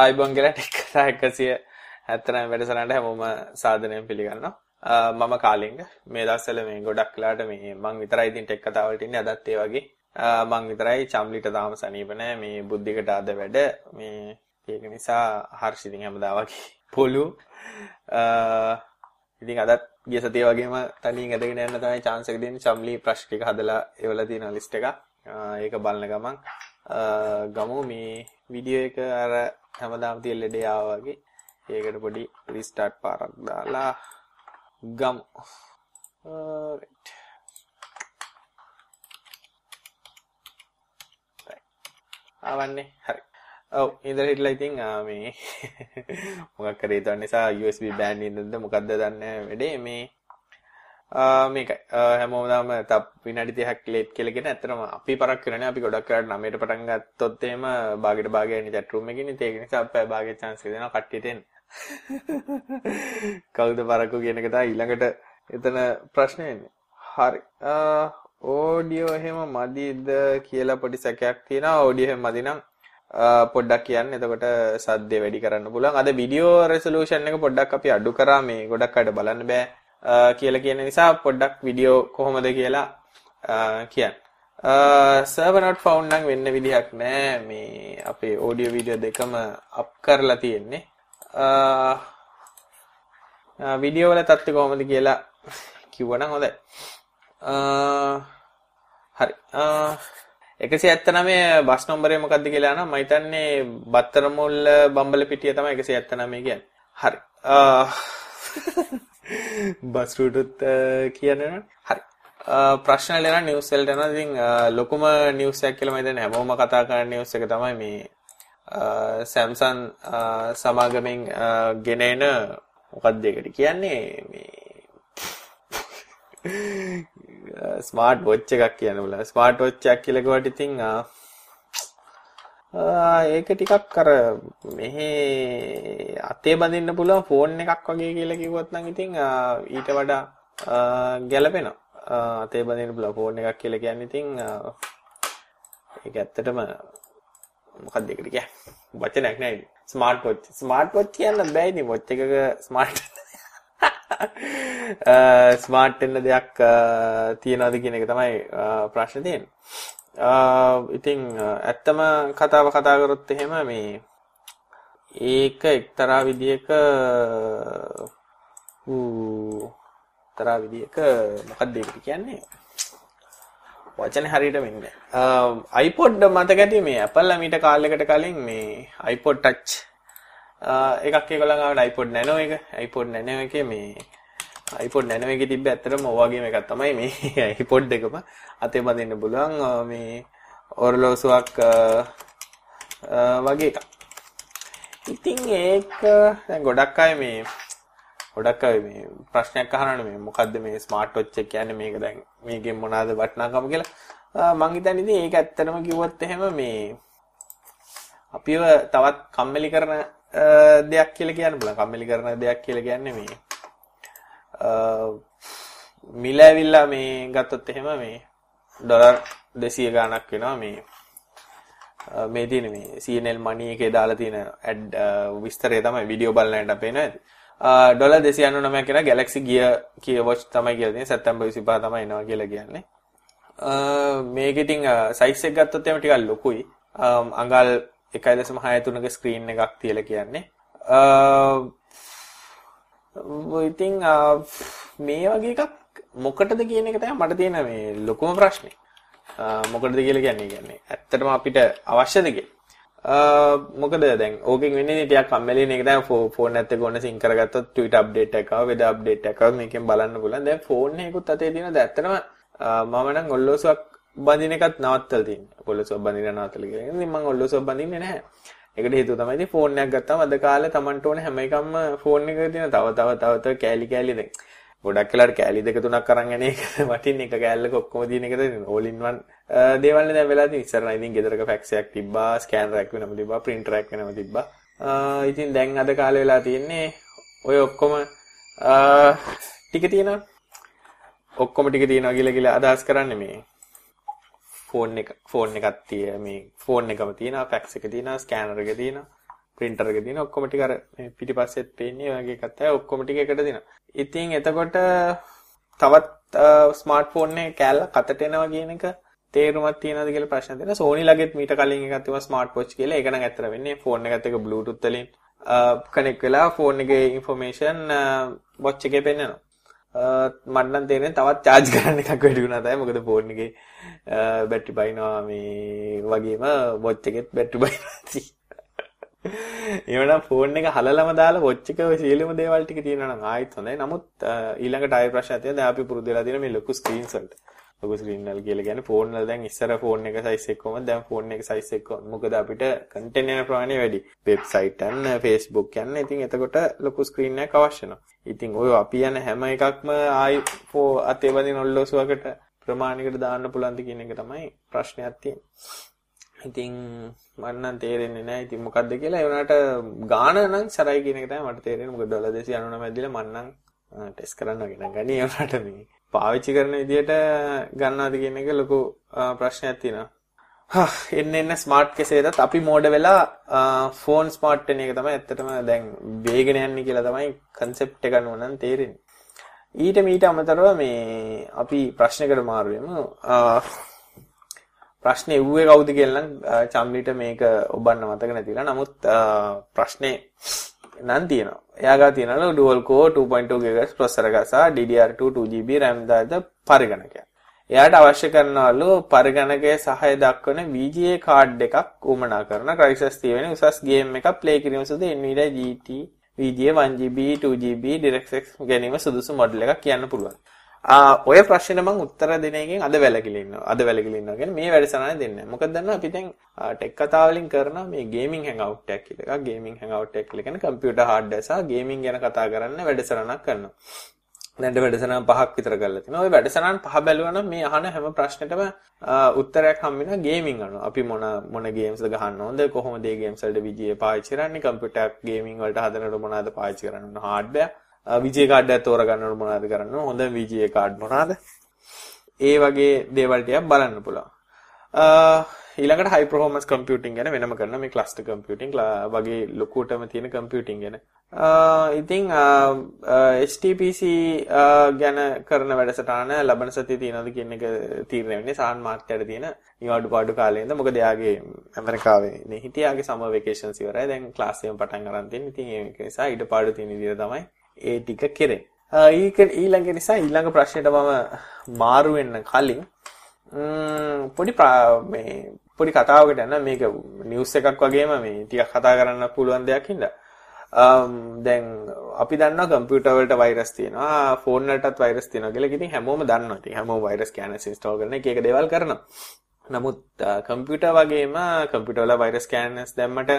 ඔව් ආයිබෝන් කියලා ටෙක් කතා 179 වැඩසටහනට හැමෝම සාදරයෙන් පිළිගන්නවා. මම කාලිංග මේ දවස්වල මේ ගොඩක් වෙලාට මේ මං විතරයි ඉතින් ටෙක් කතා වලට ඉන්නේ අදත් ඒ වගේ. මං විතරයි චම්ලිට තාම සනීප නැහැ. මේ බුද්ධිකට අද වැඩ මේ ඒක නිසා හර්ෂ ඉතින් හැමදා වගේ පොළු ඉතින් අදත් ගිය සතිය වගේම තනියෙන් ඇදගෙන යන්න තමයි chance එක දෙන්නේ. චම්ලි ප්‍රශ්න ටික හදලා එවලා තියෙන ලිස්ට් එක. ඒක බලන ගමන් ගමු. මේ වීඩියෝ එක අර හැමදාම තියෙන ලෙඩේ ආවා වගේ. ඒකට පොඩි රීස්ටාර්ට් පාරක් දාලා ගමු. රයිට් ආවන්නේ. හරි. ඔව් ඉඳලා හිටලා ඉතින් මේ මොකක් කරේ ඒ නිසා USB බෑන්ඩ් ඉන්නද මොකද්ද දන්නේ වැඩේ. මේ මේකයි හැමෝමදාම තප් විනාඩි 30ක් ලේට් කියලාගෙන ඇත්තටම අපි පරක් කරන්නේ අපි ගොඩක් කරලා 9ට පටන් ගත්තොත් එහෙම භාගයට භාගය යන්නේ chat room එකකින් ඉතින් ඒක නිසා අපි භාගයේ chance එක දෙනවා කට්ටියට එන්න. කවුද පරක්කු කියන එක තමයි ඊළඟට එතන ප්‍රශ්නේ එන්නේ. හරි. ඕඩියෝ එහෙම මදිද කියලා පොඩි සැකයක් තියෙනවා. ඕඩියෝ එහෙම මදි නම් පොඩ්ඩක් කියන්න. එතකොට සද්දේ වැඩි කරන්න පුළුවන්. අද වීඩියෝ රෙසලූෂන් එක පොඩ්ඩක් අපි අඩු කරා මේ ගොඩක් අයට බලන්න බෑ. කියලා කියන නිසා පොඩ්ඩක් වීඩියෝ කොහොමද කියලා කියන්න. සර්වර් not found නම් වෙන්න විදිහක් නෑ මේ අපේ ඔඩියෝ වීඩියෝ දෙකම අප් කරලා තියෙන්නේ. වීඩියෝ වල තත්ත්වය කොහොමද කියලා කිව්වනම් හොඳයි. හරි. 179 බස් නම්බරය මොකක්ද කියලා නම් මම හිතන්නේ බත්තරමුල්ල බම්බල පිටිය තමයි 179 කියන්නේ. හරි. බස් රූටුත් කියන්න හරි. ප්‍රශ්න ලෙන නිවස් වලට යනවා ඉතින් ලොකුම නිවස් එකක් කියලා මම හිතන්නේ හැමෝම කතා කරන නිවස් එක තමයි මේ Samsung සමාගමෙන් ගෙන එන මොකක්ද ඒකට කියන්නේ? මේ ස්මාර්ට් වොච් එකක් කියන්න බුල. ස්මාර්ට් වොච් එකක් කියලා කිව්වට ඉතින් ඒක ටිකක් අර මෙහි අතේ බඳින්න පුළුවන් ෆෝන් එකක් වගේ කියලා කිව්වොත් නම් ඉතින් ඊට වඩා ගැළපෙනවා. අතේ බඳින්න පුළුවන් ෆෝන් එකක් කියලා කියන්නේ ඉතින් ඒක ඇත්තටම මොකක්ද ඒකට කියන්නේ? වචනයක් නෑ. Smart watch. ස්මාර්ට් වොච් කියන්න බෑ ඉතින් වොච් එකක ස්මාර්ට් ස්මාර්ට් වෙන්න දෙයක් තියනවාද කියන එක තමයි ප්‍රශ්නේ තියෙන්නේ. ඉතින් ඇත්තම කතාව කතා කරොත් එහෙම මේ ඒක එක්තරා විදියක ඌ එක්තරා විදියක මොකක්ද ඒකට කියන්නේ? වචනේ හරියට වෙන්නේ iPod මතක ඇති මේ Apple මීට කාලයකට කලින් මේ iPod touch. එකක් ඒගොල්ලන් ආවට iPod nano එක. iPod nano එකේ මේ iPod nano එකේ තිබ්බ ඇත්තටම ඔය වගේම එකක් තමයි මේ iPod එකම අතේ බඳින්න පුළුවන් මේ ඔරලෝසුවක් වගේ එකක්. ඉතින් ඒක දැන් ගොඩක් අය මේ ගොඩක් අය මේ ප්‍රශ්නයක් අහනවනේ මේ මොකද්ද මේ ස්මාර්ට් වොච් එක කියන්නේ මේක දැන් මේකෙන් මොනවාද වටිනාකම කියලා. මං හිතන්නේ ඉතින් ඒක ඇත්තටම කිව්වොත් එහෙම මේ අපිව තවත් කම්මැලි කරන දෙයක් කියලා කියන්න බලන්න. කම්මැලි කරන දෙයක් කියලා කියන්නේ මේ මිල ඇවිල්ලා මේ ගත්තොත් එහෙම මේ ඩොලර් 200 ගාණක් වෙනවා මේ මේ තියෙන මේ CNL money එකේ දාලා තියෙන ඇඩ් විස්තරය තමයි වීඩියෝ බලනකොට පේනවා ඇති. ඩොලර් 299 කියන Galaxy Gear Gear Watch තමයි කියලා තියෙන්නේ. සැප්තැම්බර් 25 තමයි එනවා කියලා කියන්නේ. මේක ඉතින් සයිස් එක ගත්තොත් එහෙම ටිකක් ලොකුයි. අඟල් 1.63ක ස්ක්‍රීන් එකක් තියලා කියන්නේ. ඉතින් මේ වගේ එකක් මොකටද කියන එක තමයි මට තියෙන මේ ලොකුම ප්‍රශ්නේ. මොකටද කියලා කියන්නේ කියන්නේ. ඇත්තටම අපිට අවශ්‍යද මොකද දැන් ඕකෙන් වෙන්නේ ටිකක් කම්මැලි වෙන එක තමයි ෆෝන් එකත් එක්ක ඔන්න සිංක් කරගත්තොත් ට්විටර් අප්ඩේට් එකක් ආව, වෙදර් අප්ඩේට් එකක් ආව මේකෙන් බලන්න පුළුවන්. දැන් ෆෝන් එකකුත් අතේ තියෙන දැන් ඇත්තටම මම නම් ඔල්ලෝසුවක් බඳින එකත් නවත්තලා තියෙනවා. ඔල්ලෝසුවක් බඳින නවත්තලා කියලා. ඉතින් මම ඔල්ලෝසුවක් බඳින්නේ නැහැ. ඒකට හේතුව තමයි ඉතින් ෆෝන් එකක් ගත්තාම අද කාලේ Tamanට ඕන හැම එකක්ම ෆෝන් එකක තියෙන තව තව තව තව කෑලි කෑලි දැන්. ගොඩක් වෙලාවට කෑලි දෙක තුනක් අරන් යන එක වටින් එක කෑල්ලක ඔක්කොම දින එක දෙන all in one දේවල් නේ දැන් වෙලා තියෙන ඉස්සර නම් ඉතින් ගෙදරක ෆැක්ස් එකක් තිබ්බා ස්කෑනර් එකක් වෙනම තිබ්බා printer එකක් වෙනම තිබ්බා. ඉතින් දැන් අද කාලේ වෙලා තියෙන්නේ ඔය ඔක්කොම ටික තියෙනවා? ඔක්කොම ටික තියෙනවා කියලා කියලා අදහස් කරන්නේ මේ. ෆෝන් එක ෆෝන් එකක් තිය මේ ෆෝන් එකම තියෙනවා, ෆැක්ස් එක තියෙනවා, ස්කෑනර් එක තියෙනවා, printer එක තියෙනවා. ඔක්කොම ටික අර මේ පිටිපස්සෙත් පේන්නේ ඔයගේ එකක් තමයි ඔක්කොම ටික එකට දෙනවා. ඉතින් එතකොට තවත් ස්මාර්ට් ෆෝන් එකේ කෑල්ල කතට එනවා කියන එක තේරුමක් තියනද කියලා ප්‍රශ්න තියෙනවා. Sony ළඟෙත් මීට කලින් එකක් තිබුණා ස්මාර්ට් වොච් කියලා. ඒක නම් ඇත්තට වෙන්නේ ෆෝන් එකත් එක්ක Bluetooth වලින් කනෙක්ට් වෙලා ෆෝන් එකේ ইনফෝමේෂන් වොච් එකේ පෙන්නනවා. මට නම් තේරෙන්නේ තවත් charge කරන්න එකක් වැඩි වුණා තමයි. මොකද ෆෝන් එකේ බැටරි බයිනවා මේ වගේම වොච් එකෙත් බැටරි බයිනවා. එහෙනම් ෆෝන් එක හලලම දාලා වොච් එක ඔය සියලුම දේවල් ටික තියෙනවා නම් ආයෙත් හොඳයි. නමුත් ඊළඟට ආයෙ ප්‍රශ්නයක් තියෙනවා. දැන් අපි පුරුදු වෙලා තියෙන මේ ලොකු ස්ක්‍රීන්ස් වලට. ලොකු ස්ක්‍රීන් වල කියලා කියන්නේ ෆෝන් වල දැන් ඉස්සර ෆෝන් එක සයිස් එක කොහමද දැන් ෆෝන් එක සයිස් එක කොහමද මොකද අපිට කන්ටෙන්ට් යන ප්‍රමාණය වැඩි. වෙබ්සයිට් යන Facebook යන ඉතින් එතකොට ලොකු ස්ක්‍රීන් එකක් අවශ්‍ය වෙනවා. ඉතින් ඔය අපි යන හැම එකක්ම ආයි ෆෝ අතේ වදින ඔල්ලෝසුවකට ප්‍රමාණයකට දාන්න පුළුවන්ද කියන එක තමයි ප්‍රශ්නයක් තියෙන්නේ. ඉතින් මම නම් තේරෙන්නේ නැහැ ඉතින් මොකද්ද කියලා? ඒ වුණාට ගාන නම් සරයි කියන එක තමයි මට තේරෙන්නේ. මොකද ඩොලර් 299 ඇදලා මම නම් ටෙස්ට් කරන්න වගේ නම් ගනි. ඒ වුණාට මේ පාවිච්චි කරන විදියට ගන්නවද කියන එක ලොකු ප්‍රශ්නයක් තියෙනවා. හා එන්න එන්න ස්මාර්ට් කෙසේදත් අපි මෝඩ වෙලා ෆෝන් ස්මාර්ට් වෙන එක තමයි ඇත්තටම දැන් වේගෙන යන්නේ කියලා තමයි concept එක අනුව නම් තේරෙන්නේ. ඊට මීට අමතරව මේ අපි ප්‍රශ්නයකට මාරු වෙමු. ප්‍රශ්නේ එව්වේ කවුද කියලා නම් චම්ලිට මේක ඔබන්න මතක නැතිලා. නමුත් ප්‍රශ්නේ නම් තියෙනවා. එයාගා තියෙනවලු dual core 2.2 GHz processor එක සහ DDR2 2GB RAM දායක පරිගණකයක්. එයාට අවශ්‍ය කරනවලු පරිගණකයේ සහය දක්වන VGA කාඩ් එකක් උමනා කරන Crysis 3 වෙනි උසස් ගේම් එකක් ප්ලේ කිරීම සඳහා Nvidia GT VGA 1GB 2GB DirectX ගැනීම සුදුසු මොඩල් එකක් කියන්න පුළුවන්. ඔය ප්‍රශ්නෙට මම උත්තර දෙන එකෙන් අද වැලකිලා ඉන්නවා. අද වැලකිලා ඉන්නවා කියන්නේ මේ වැඩසටහන දෙන්නේ නැහැ. මොකද දන්නා අපි දැන් ටෙක් කතා වලින් කරන මේ ගේමින් හැන්ගවුට් එකක් කියලා එකක්. ගේමින් හැන්ගවුට් එක කියලා කියන්නේ කම්පියුටර් හાર્ඩ්වෙයාර් සහ ගේමින් ගැන කතා කරන්න වැඩසටහනක් කරනවා. දැන් වැඩසටහන් පහක් විතර කරලා තිනවා. ওই වැඩසටහන් පහ බැලුවා නම් මේ අහන හැම ප්‍රශ්නෙටම උත්තරයක් හම් වෙනවා ගේමින් අනුව. අපි මොන මොන ගේම්ස්ද ගහන්න ඕනද? කොහොමද ඒ ගේම්ස් වලට විජේ පාවිච්චි කරන්නේ? කම්පියුටර් ගේමින් වලට හදනකොට මොනවද පාවිච්චි කරන්න ඕන? හાર્ඩ්වෙයාර් විජේ කාඩ් එකක් තෝරගන්නකොට මොනවද කරන්න හොඳ විජේ කාඩ් මොනවාද? ඒ වගේ දේවල් ටිකක් බලන්න පුළුවන්. ඊළඟට හයි පර්ෆෝමන්ස් කම්පියුටිං ගැන වෙනම කරන මේ ක්ලස්ටර් කම්පියුටිං වගේ ලොකුටම තියෙන කම්පියුටිං ගැන. ඉතින් HTPC ගැන කරන වැඩසටහන ලබන සතියේ තියෙනවද කියන එක තීරණය වෙන්නේ සාන් මාර්කට් තියෙන නිවාඩු පාඩු කාලේඳ මොකද එයාගේ ඇමරිකාවේ නේ හිටියාගේ සමර් වෙකේෂන්ස් ඉවරයි දැන් ක්ලාස් එකම පටන් ගන්න තියෙන. ඉතින් ඒක නිසා ඊට පාඩු තියෙන විදිහ තමයි ඒ ටික කෙරේ. ඊක ඊළඟ නිසා ඊළඟ ප්‍රශ්නෙට මම මාරු වෙන්න කලින් පොඩි මේ පොඩි කතාවකට යන මේක නිවුස් එකක් වගේම මේ ටිකක් කතා කරන්න පුළුවන් දෙයක් හින්දා. දැන් අපි දන්නවා කම්පියුටර් වලට වෛරස් තියෙනවා ෆෝන් වලටත් වෛරස් තියෙනවා කියලා. ඉතින් හැමෝම දන්නවා. ඉතින් හැමෝම වෛරස් ස්කෑනර්ස් ඉන්ස්ටෝල් කරන එක එක දේවල් කරනවා. නමුත් කම්පියුටර් වගේම කම්පියුටර් වල වෛරස් ස්කෑනර්ස් දැම්මට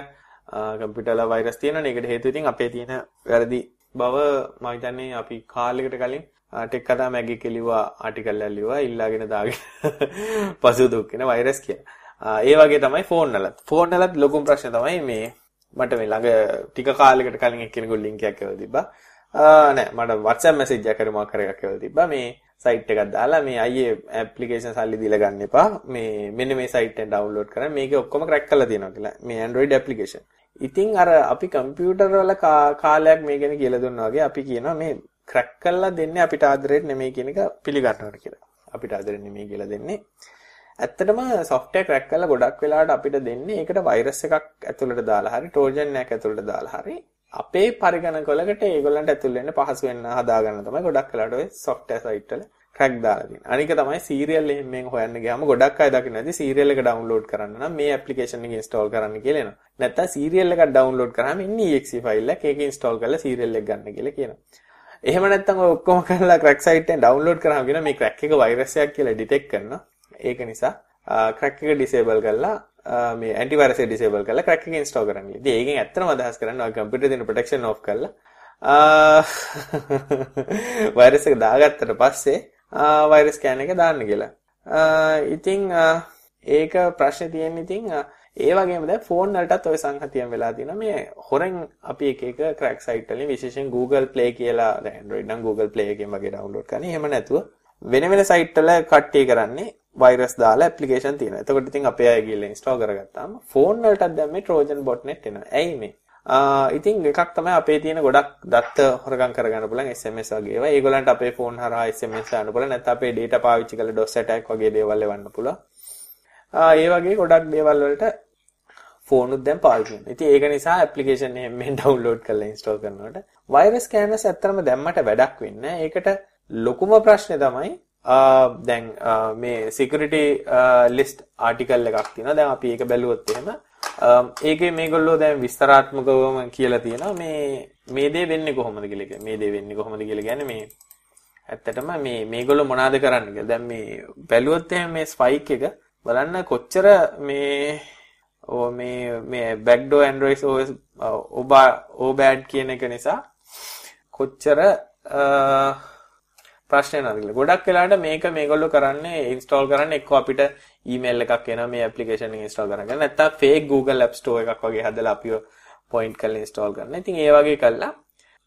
කම්පියුටර් වල වෛරස් තියෙනවා. ඒකට හේතුව ඉතින් අපේ තියෙන වැරදි බව මම හිතන්නේ අපි කාලයකට කලින් ටෙක් කතා මැගි කෙලිවා ආටිකල් එකක් ලිව්වා ඉල්ලාගෙන දාගෙන පසු දුක්කන වෛරස් කියලා. ඒ වගේ තමයි ෆෝන් වලත්. ෆෝන් වලත් ලොකුම ප්‍රශ්නේ තමයි මේ මට මේ ළඟ ටික කාලයකට කලින් එක්කෙනෙකුට ලින්ක් එකක් කියලා තිබ්බා. නෑ මට WhatsApp message එකක් කරේ මොකක් එකක් කියලා තිබ්බා. මේ සයිට් එකක් දාලා මේ අයියේ ඇප්ලිකේෂන් සල්ලි දීලා ගන්න එපා. මේ මෙන්න මේ සයිට් එකෙන් ඩවුන්ලෝඩ් කරන්න. මේකේ ඔක්කොම ක්‍රැක් කරලා තියෙනවා කියලා. මේ Android application. ඉතින් අර අපි කම්පියුටර් වල කාලයක් මේ ගැන කියලා දුන්නා වගේ අපි කියනවා මේ ක්‍රැක් කරලා දෙන්නේ අපිට ආදරෙට නෙමෙයි කියන එක පිළිගන්නවා කියලා. අපිට ආදරෙට නෙමෙයි කියලා දෙන්නේ. ඇත්තටම software crack කරලා ගොඩක් වෙලාවට අපිට දෙන්නේ ඒකට virus එකක් ඇතුළට දාලා හරි trojan එකක් ඇතුළට දාලා හරි අපේ පරිගණකවලකට ඒගොල්ලන්ට ඇතුල් වෙන්න පහසු වෙන්න හදාගන්න තමයි ගොඩක් වෙලාවට ඔය software site වල ක්‍රැක් දාලා තියෙනවා. අනික තමයි සීරියල් එහෙම මෙන් හොයන්න ගියාම ගොඩක් අය දකින්න ඇති සීරියල් එක ඩවුන්ලෝඩ් කරන්න නම් මේ ඇප්ලිකේෂන් එක ඉන්ස්ටෝල් කරන්න කියලා එනවා. නැත්තම් සීරියල් එකක් ඩවුන්ලෝඩ් කරාම ඉන්නේ exe ෆයිල් එක ඒක ඉන්ස්ටෝල් කරලා සීරියල් එක ගන්න කියලා කියනවා. එහෙම නැත්තම් ඔය ඔක්කොම කරලා ක්‍රැක් සයිට් එකෙන් ඩවුන්ලෝඩ් කරාම කියන මේ ක්‍රැක් එක වෛරස් එකක් කියලා ඩිටෙක්ට් කරනවා. ඒක නිසා ක්‍රැක් එක ඩිසේබල් කරලා මේ ඇන්ටිවයිරස් එක ඩිසේබල් කරලා ක්‍රැක් එක ඉන්ස්ටෝල් කරන්න. ඉතින් ඒකෙන් ඇත්තටම අදහස් කරන්නේ ඔය කම්පියුටර් දෙන ප්‍රොටෙක්ෂන් ඔෆ් කරලා වෛරස් එක දාගත්තට පස්සේ වෛරස් ස්කෑන් එක දාන්න කියලා. ඉතින් ඒක ප්‍රශ්නේ තියෙන්නේ ඉතින් ඒ වගේම දැන් ෆෝන් වලටත් ওই සංහතියම් වෙලා තියෙනවා මේ හොරෙන් අපි එක එක ක්‍රැක් සයිට් වලින් විශේෂයෙන් Google Play කියලා දැන් Android නම් Google Play එකෙන් වගේ ඩවුන්ලෝඩ් කරන්නේ. එහෙම නැතුව වෙන වෙන සයිට් වල කට්ටිය කරන්නේ වෛරස් දාලා ඇප්ලිකේෂන් තියෙනවා. එතකොට ඉතින් අපේ අය ගිහලා ඉන්ස්ටෝල් කරගත්තාම ෆෝන් වලටත් දැන් මේ Trojan botnet එනවා. ඇයි මේ? ඉතින් එකක් තමයි අපේ තියෙන ගොඩක් දත්ත හොරගම් කරගන්න පුළුවන් SMS වගේ ඒවා. ඒගොල්ලන්ට අපේ ෆෝන් හරහා SMS යන්න පුළුවන්. නැත්නම් අපේ data පාවිච්චි කරලා DOS attack වගේ දේවල් එවන්න පුළුවන්. ඒ වගේ ගොඩක් දේවල් වලට ෆෝනුත් දැන් පාවිච්චි කරනවා. ඉතින් ඒක නිසා ඇප්ලිකේෂන් එකෙන් ඩවුන්ලෝඩ් කරලා ඉන්ස්ටෝල් කරනකොට වෛරස් ස්කෑනර්ස් ඇත්තටම දැම්මට වැඩක් වෙන්නේ ඒකට ලොකුම ප්‍රශ්නේ තමයි දැන් මේ සිකියුරිටි ලිස්ට් ආටිකල් එකක් තියෙනවා. දැන් අපි ඒක බැලුවොත් එහෙම Um, ඒකේ මේගොල්ලෝ දැන් විස්තරාත්මකවම කියලා තියෙනවා මේ මේ දේ වෙන්නේ කොහොමද කියලා. මේ දේ වෙන්නේ කොහොමද කියලා කියන්නේ මේ ඇත්තටම මේ මේගොල්ලෝ මොනවද කරන්නේ කියලා. දැන් මේ බැලුවොත් එහෙම මේ ස්පයික් එක බලන්න කොච්චර මේ ඕ මේ මේ backdoor android os ඔබා obad කියන එක නිසා කොච්චර uh, ප්‍රශ්නේ නැතිල. ගොඩක් වෙලාවට මේක මේගොල්ලෝ කරන්නේ ඉන්ස්ටෝල් කරන්න එක්ක අපිට ඊමේල් එකක් එනවා මේ ඇප්ලිකේෂන් එක ඉන්ස්ටෝල් කරන්න. නැත්නම් fake Google App Store එකක් වගේ හදලා අපිව පොයින්ට් කරලා ඉන්ස්ටෝල් කරන්න. ඉතින් ඒ වගේ කළා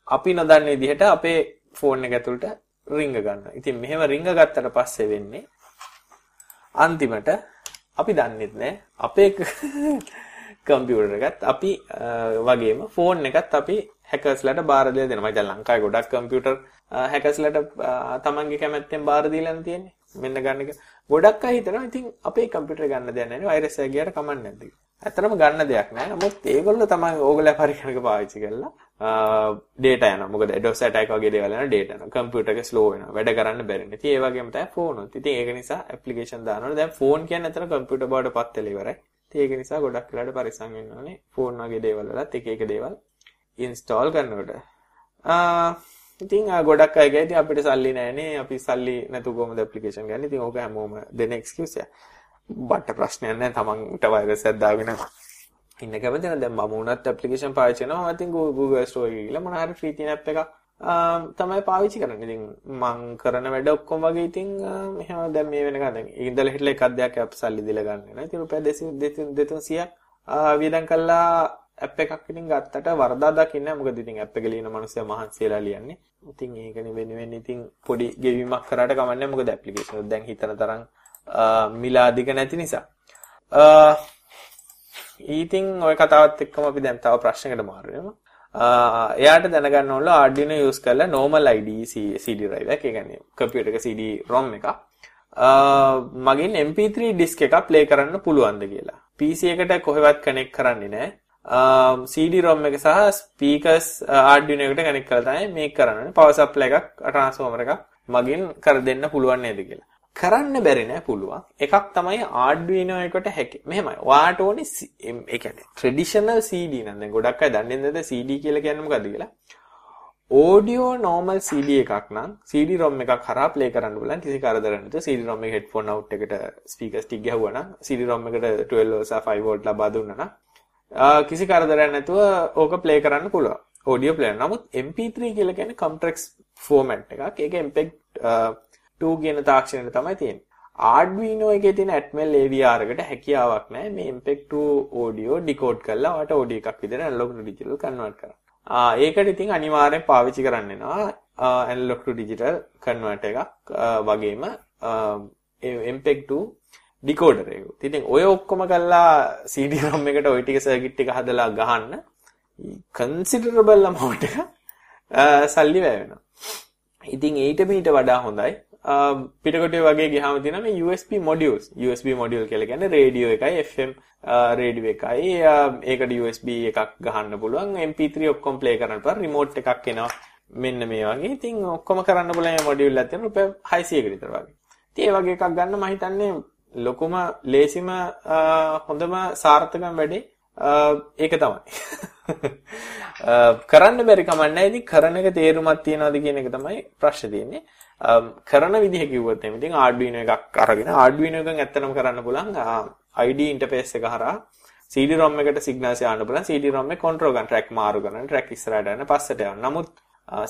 අපි නොදන්න විදිහට අපේ ෆෝන් එක ඇතුළට රිංග ගන්නවා. ඉතින් මෙහෙම රිංග ගත්තට පස්සේ වෙන්නේ අන්තිමට අපි දන්නෙත් නෑ අපේ කම්පියුටර් එකත් අපි වගේම ෆෝන් එකත් අපි හැකර්ස්ලට බාර දීලා දෙනවා. මම දැන් ලංකාවේ ගොඩක් කම්පියුටර් හැකර්ස්ලට තමන්ගේ කැමැත්තෙන් බාර දීලා තියෙන්නේ. මෙන්න ගන්න එක. ගොඩක් අය හිතනවා ඉතින් අපේ කම්පියුටර් ගන්න දෙයක් නැහැ නේ වෛරස් එක ගියට කමක් නැද්ද කියලා. ඇත්තටම ගන්න දෙයක් නැහැ. නමුත් ඒගොල්ලෝ තමයි ඕගොල්ලෝ පරිකරණක පාවිච්චි කරලා ඩේටා යනවා. මොකද DOS attack වගේ දේවල් යනවා ඩේටා යනවා. කම්පියුටර් එක ස්ලෝ වෙනවා. වැඩ කරන්න බැරි නේ. ඉතින් ඒ වගේම තමයි ෆෝන් උත්. ඉතින් ඒක නිසා ඇප්ලිකේෂන් දානවනේ. දැන් ෆෝන් කියන්නේ අතන කම්පියුටර් බවට පත් වෙලා ඉවරයි. ඉතින් ඒක නිසා ගොඩක් වෙලාවට පරිස්සම් වෙන්න ඕනේ. ෆෝන් වගේ දේවල් වලත් එක එක දේවල් ඉන්ස්ටෝල් කරනකොට. ඉතින් ගොඩක් අය ගියා ඉතින් අපිට සල්ලි නැහැනේ අපි සල්ලි නැතුව කොහොමද ඇප්ලිකේෂන් ගන්න. ඉතින් ඕක හැමෝම දෙන එක්ස්කියුස් එක. බට ප්‍රශ්නයක් නැහැ තමන්ට වෛරස් එකක් දාගෙන ඉන්න කැමති නැහැ. දැන් මම උනත් ඇප්ලිකේෂන් පාවිච්චි කරනවා. මම ඉතින් Google Store එකේ ගිහලා මොන හරි ෆ්‍රී තියෙන ඇප් එකක් තමයි පාවිච්චි කරන්නේ. ඉතින් මං කරන වැඩ ඔක්කොම වගේ ඉතින් මෙහෙම දැන් මේ වෙනකන් දැන් ඉඳලා හිටලා එකක් දෙයක් ඇප් සල්ලි දීලා ගන්න වෙනවා. ඉතින් රුපියල් 200 200ක් වියදම් කළා ඇප් එකක් ඉතින් ගත්තට වරදා දකින්න මොකද ඉතින් ඇප් එක ලියන මිනිස්සයා මහන්සියලා ලියන්නේ. ඉතින් ඒකනේ වෙනුවෙන් ඉතින් පොඩි ගෙවීමක් කරාට කමන්නේ මොකද ඇප්ලිකේෂන් දැන් හිතන තරම් මිල අධික නැති නිසා. ඉතින් ওই කතාවත් එක්කම අපි දැන් තව ප්‍රශ්නයකට මාරු වෙනවා. එයාට දැනගන්න ඕන Arduino use කරලා normal IDE CD drive එකක්. ඒ කියන්නේ කම්පියුටර් එක CD ROM එකක්. මගින් MP3 disk එකක් play කරන්න පුළුවන්ද කියලා. PC එකට කොහෙවත් කනෙක්ට් කරන්නේ නැහැ. CD-ROM එක සහ ස්පීකර්ස් Arduino එකට කනෙක්ට් කරලා තමයි මේක කරන්නේ. power supply එකක් transformer එකක් මගින් කර දෙන්න පුළුවන් නේද කියලා. කරන්න බැරි නෑ පුළුවන්. එකක් තමයි Arduino එකට හැකි. මෙහෙමයි. ඔයාට ඕනේ ඒ කියන්නේ traditional CD නම් දැන් ගොඩක් අය දන්නේ නැද්ද CD කියලා කියන්නේ මොකද්ද කියලා? audio normal CD එකක් නම් CD-ROM එකක් හරහා play කරන්න බලන්න කිසි කරදරයක් නැතුව CD-ROM එක headphone out එකට speaker stick ගැහුවා නම් CD-ROM එකට 12 V 5 V ලබා දුන්නා නම් කිසි කරදරයක් නැතුව ඕක ප්ලේ කරන්න පුළුවන්. Audio player. නමුත් MP3 කියලා කියන්නේ complex format එකක්. ඒක MPEG 2 කියන තාක්ෂණයට තමයි තියෙන්නේ. Arduino එකේ තියෙන Atmel AVR එකට හැකියාවක් නැහැ මේ MPEG 2 audio decode කරලා ඔයාලට audio එකක් විදිහට analog to digital convert කරන්න. ආ ඒකට ඉතින් අනිවාර්යෙන් පාවිච්චි කරන්න වෙනවා analog to digital convert එකක් වගේම MPEG 2 ඩිකෝඩර් එක. ඉතින් ඔය ඔක්කොම කරලා CD-ROM එකට ওই ටික සර්කිට් එක හදලා ගහන්න කන්සිඩරබල් amount එක සල්ලි වැය වෙනවා. ඉතින් ඊට මීට වඩා හොඳයි. පිටකොටේ වගේ ගියාම තියෙන මේ USB modules. USB module කියලා කියන්නේ රේඩියෝ එකයි FM රේඩියෝ එකයි. ඒකට USB එකක් ගහන්න පුළුවන්. MP3 ඔක්කොම ප්ලේ කරන්න පුළුවන්. රිමෝට් එකක් එනවා. මෙන්න මේ වගේ. ඉතින් ඔක්කොම කරන්න පුළුවන් මේ මොඩියුල් එකක් තියෙනවා. රුපියල් 600කට විතර වගේ. ඉතින් ඒ වගේ එකක් ගන්න මම හිතන්නේ ලොකුම ලේසිම හොඳම සාර්ථකම වැඩේ ඒක තමයි. කරන්න බැරි කමන්නේ ඉතින් කරන එක තේරුමක් තියනවාද කියන එක තමයි ප්‍රශ්නේ තියෙන්නේ. කරන විදිහ කිව්වොත් එimhe ඉතින් Arduino එකක් අරගෙන Arduino එකෙන් ඇත්තටම කරන්න පුළුවන් ID interface එක හරහා CD-ROM එකට signals යවන්න පුළුවන් CD-ROM එක control ගන්න track මාරු කරන track ඉස්සරහට යන පස්සට යන. නමුත්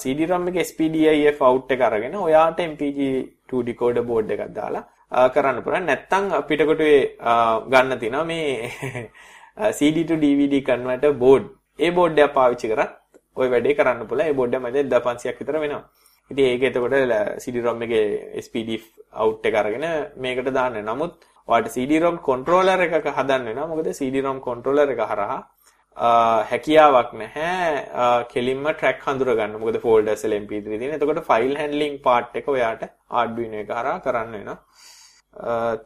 CD-ROM එකේ SPDIF out එක අරගෙන ඔයාට MPG2 decoder board එකක් දාලා කරන්න පුළුවන්. නැත්තම් පිටකොටුවේ ගන්න තියෙනවා මේ CD to DVD converter board. A board එක පාවිච්චි කරත් ওই වැඩේ කරන්න පුළුවන්. ඒ board එක මැද 1500ක් විතර වෙනවා. ඉතින් ඒක එතකොට CD-ROM එකේ SPD out එක අරගෙන මේකට දාන්න. නමුත් ඔයාලට CD-ROM controller එකක හදන්න වෙනවා. මොකද CD-ROM controller එක හරහා හැකියාවක් නැහැ කෙලින්ම ට්‍රැක් හඳුර ගන්න. මොකද ෆෝල්ඩර්ස් වල MP3 තියෙන. එතකොට ෆයිල් හැන්ඩලින් පාර්ට් එක ඔයාට Arduino එක හරහා කරන්න වෙනවා.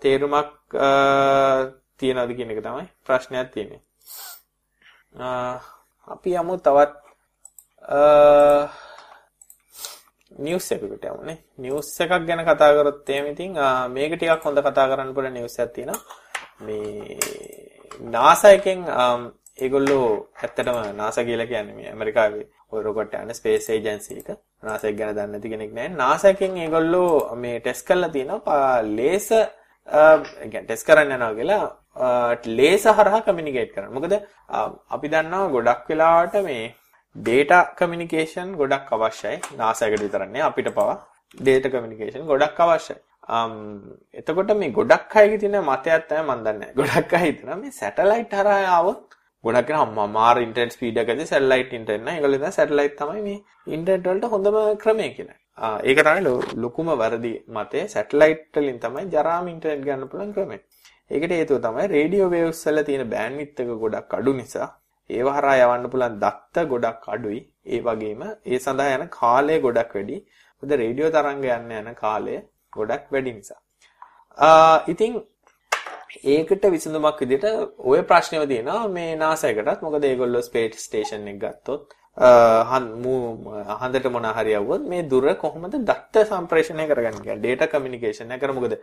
තේරුමක් තියනවද කියන එක තමයි ප්‍රශ්නයක් තියෙන්නේ. අපි යමු තවත් නිවුස් එකකට යමුනේ. නිවුස් එකක් ගැන කතා කරොත් එහෙම ඉතින් මේක ටිකක් හොඳ කතා කරන්න පුළුවන් නිවුස් එකක් තියෙනවා. මේ NASA එකෙන් ඒගොල්ලෝ ඇත්තටම NASA කියලා කියන්නේ මේ ඇමරිකාවේ ඔය රොකට් යන ස්පේස් ඒජන්සි එක. නාසයක් ගැන දන්නේ නැති කෙනෙක් නැහැ. නාසයෙන් මේගොල්ලෝ මේ ටෙස්ට් කරලා තියෙනවා ලේසර් ඒ කියන්නේ ටෙස්ට් කරන්න යනවා කියලා ලේසර් හරහා කමියුනිකේට් කරනවා. මොකද අපි දන්නවා ගොඩක් වෙලාවට මේ data communication ගොඩක් අවශ්‍යයි. නාසයකට විතර අපිට පවා data communication ගොඩක් අවශ්‍යයි. එතකොට මේ ගොඩක් අයගේ තියෙන මතයක් තමයි මම දන්නේ. ගොඩක් අය හිතනවා මේ සැටලයිට් හරහා ආවොත් ගොඩක් කෙනා අම්මා මාර ඉන්ටර්නෙට් ස්පීඩ් එක ඇති සැටලයිට් ඉන්ටර්නෙට් නෑ. ඒගොල්ලෝ හිතන සැටලයිට් තමයි මේ ඉන්ටර්නෙට් වලට හොඳම ක්‍රමය කියලා. ඒක තමයි ලොකුම වැරදි මතය. සැටලයිට් වලින් තමයි ජරාම ඉන්ටර්නෙට් ගන්න පුළුවන් ක්‍රමය. ඒකට හේතුව තමයි රේඩියෝ වේව්ස් වල තියෙන බෑන්ඩ්විඩ්ත් එක ගොඩක් අඩු නිසා ඒව හරහා යවන්න පුළුවන් දත්ත ගොඩක් අඩුයි. ඒ වගේම ඒ සඳහා යන කාලය ගොඩක් වැඩි. මොකද රේඩියෝ තරංග යන්න යන කාලය ගොඩක් වැඩි නිසා. ඉතින් ඒකට විසඳුමක් විදිහට ওই ප්‍රශ්නේම තියෙනවා මේ NASA එකටත්. මොකද ඒගොල්ලෝ ස්පේස් ස්ටේෂන් එක ගත්තොත් හඳට මොන හරි යවුවොත් මේ දුර කොහොමද දත්ත සම්ප්‍රේෂණය කරගන්නේ කියන්නේ data communication එක මොකද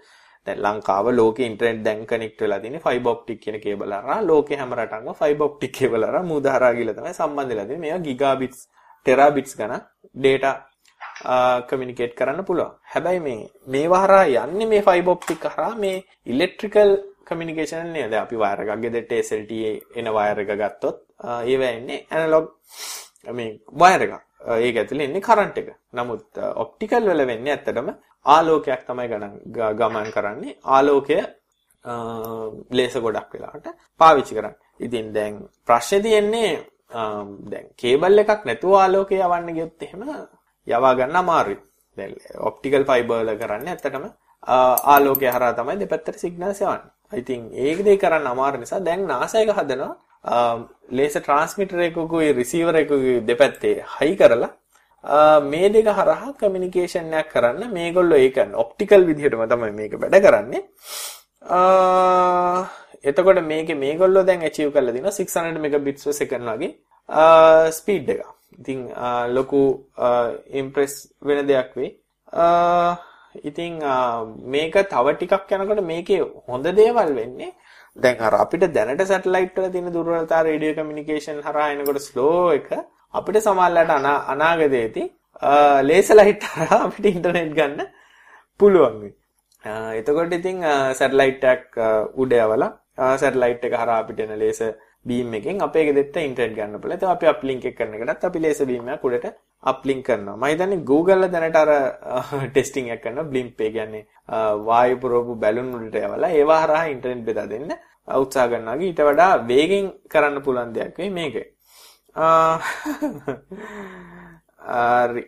දැන් ලංකාව ලෝකේ ඉන්ටර්නෙට් දැන් කනෙක්ට් වෙලා තියෙන්නේ ෆයිබර් ඔප්ටික් කියන කේබල් හරහා ලෝකේ හැම රටක්ම ෆයිබර් ඔප්ටික් කේබල් හරහා මූද හරහා ගිහලා තමයි සම්බන්ධ වෙලා තියෙන්නේ. මේවා ගිගාබිට්ස් ටෙරාබිට්ස් ගණන් data කමියුනිකේට් කරන්න පුළුවන්. හැබැයි මේ මේවා හරහා යන්නේ මේ ෆයිබර් ඔප්ටික් හරහා. මේ ඉලෙක්ට්‍රිකල් කමියුනිකේෂන් නේද අපි වයර් එකක් ගෙදරට SLTA එන වයර් එක ගත්තොත් ඒවා එන්නේ ඇනලොග් මේ වයර් එකක්. ඒක ඇතුලේ ඉන්නේ කරන්ට් එක. නමුත් ඔප්ටිකල් වල වෙන්නේ ඇත්තටම ආලෝකයක් තමයි ගමන් කරන්නේ. ආලෝකය ලේසර් ගොඩක් වෙලාවට පාවිච්චි කරන්නේ. ඉතින් දැන් ප්‍රශ්නේ තියෙන්නේ දැන් කේබල් එකක් නැතුව ආලෝකය යවන්න ගියොත් එහෙම යවා ගන්න අමාරුයි. දැන් ඔප්ටිකල් ෆයිබර් වල කරන්නේ ඇත්තටම ආලෝකය හරහා තමයි දෙපැත්තට සිග්නල්ස් යවන්නේ. ඉතින් ඒක දෙය කරන්න අමාරු නිසා දැන් NASA එක හදනවා ලේසර් ට්‍රාන්ස්මිටර් එකකුයි රිසීවර් එකකුයි දෙපැත්තේ හයි කරලා මේ දෙක හරහා කමියුනිකේෂන් එකක් කරන්න මේගොල්ලෝ ඒක ඔප්ටිකල් විදිහටම තමයි මේක වැඩ කරන්නේ. එතකොට මේකේ මේගොල්ලෝ දැන් achieve කරලා දිනවා 600 megabits per second වගේ ස්පීඩ් එක. ඉතින් ලොකු ඉම්ප්‍රෙස් වෙන දෙයක් වෙයි. ඉතින් මේක තව ටිකක් යනකොට මේකේ හොඳ දේවල් වෙන්නේ දැන් අර අපිට දැනට සැටලයිට් වල තියෙන දුර්වලතා රේඩියෝ කමියුනිකේෂන් හරහා එනකොට ස්ලෝ එක අපිට සමහරවිට අනාගතයේදී ලේසර් ලයිට් හරහා අපිට ඉන්ටර්නෙට් ගන්න පුළුවන් වෙයි. එතකොට ඉතින් සැටලයිට් එකක් උඩ යවලා සැටලයිට් එක හරහා අපිට එන ලේසර් බීම් එකෙන් අපේ ගෙදරට ඉන්ටර්නෙට් ගන්න පුළුවන්. ඒත් අපි අප්ලින්ක් එක කරන එකටත් අපි ලේසර් බීම් එකක් උඩට අප්ලින්ක් කරනවා. මම හිතන්නේ Google දැනට අර ටෙස්ටිං එකක් කරනවා බ්ලිම්ප් ඒ කියන්නේ වායු පුරවපු බැලුන් වලට යවලා ඒවා හරහා ඉන්ටර්නෙට් බෙදා දෙන්න උත්සාහ කරනවා. ඊට වඩා වේගෙන් කරන්න පුළුවන් දෙයක් වෙයි මේක. හරි.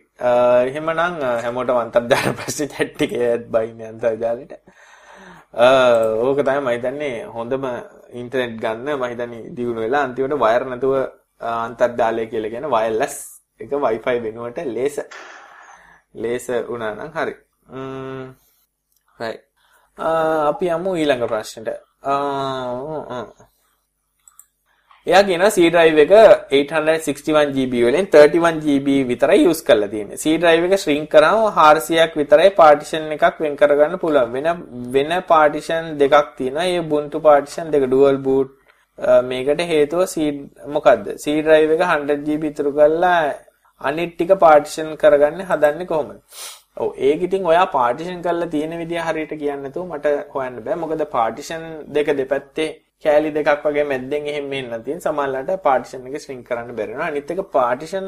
එහෙමනම් හැමෝටම අන්තර්ජාල ප්‍රශ්න chat එකේ බයින්නේ අන්තර්ජාලෙට. ඕක තමයි මම හිතන්නේ හොඳම ඉන්ටර්නෙට් ගන්න මම හිතන්නේ දියුණු වෙලා අන්තිමට වයර් නැතුව අන්තර්ජාලය කියලා කියන වයර්ලස් එක Wi-Fi වෙනුවට ලේසර් ලේසර් වුණා නම් හරි. ම්ම් right. අපි යමු ඊළඟ ප්‍රශ්නෙට. එයා කියනවා C drive එක 861 GB වලින් 31 GB විතරයි use කරලා තියෙන්නේ. C drive එක shrink කරාම 400ක් විතරයි partition එකක් වෙන් කරගන්න පුළුවන්. වෙන වෙන partition දෙකක් තියෙනවා. ඒ Ubuntu partition දෙක dual boot මේකට හේතුව C මොකද්ද? C drive එක 100 GB ඉතුරු කරලා අනිත් ටික partition කරගන්න හදන්නේ කොහොමද? ඔව් ඒක ඉතින් ඔයා partition කරලා තියෙන විදිය හරියට කියන්නේ නැතුව මට හොයන්න බෑ. මොකද partition දෙක දෙපැත්තේ කෑලි දෙකක් වගේ මැද්දෙන් එහෙම එන්න තියෙන සමහරවිට partition එක shrink කරන්න බැරි වෙනවා. අනිත් එක partition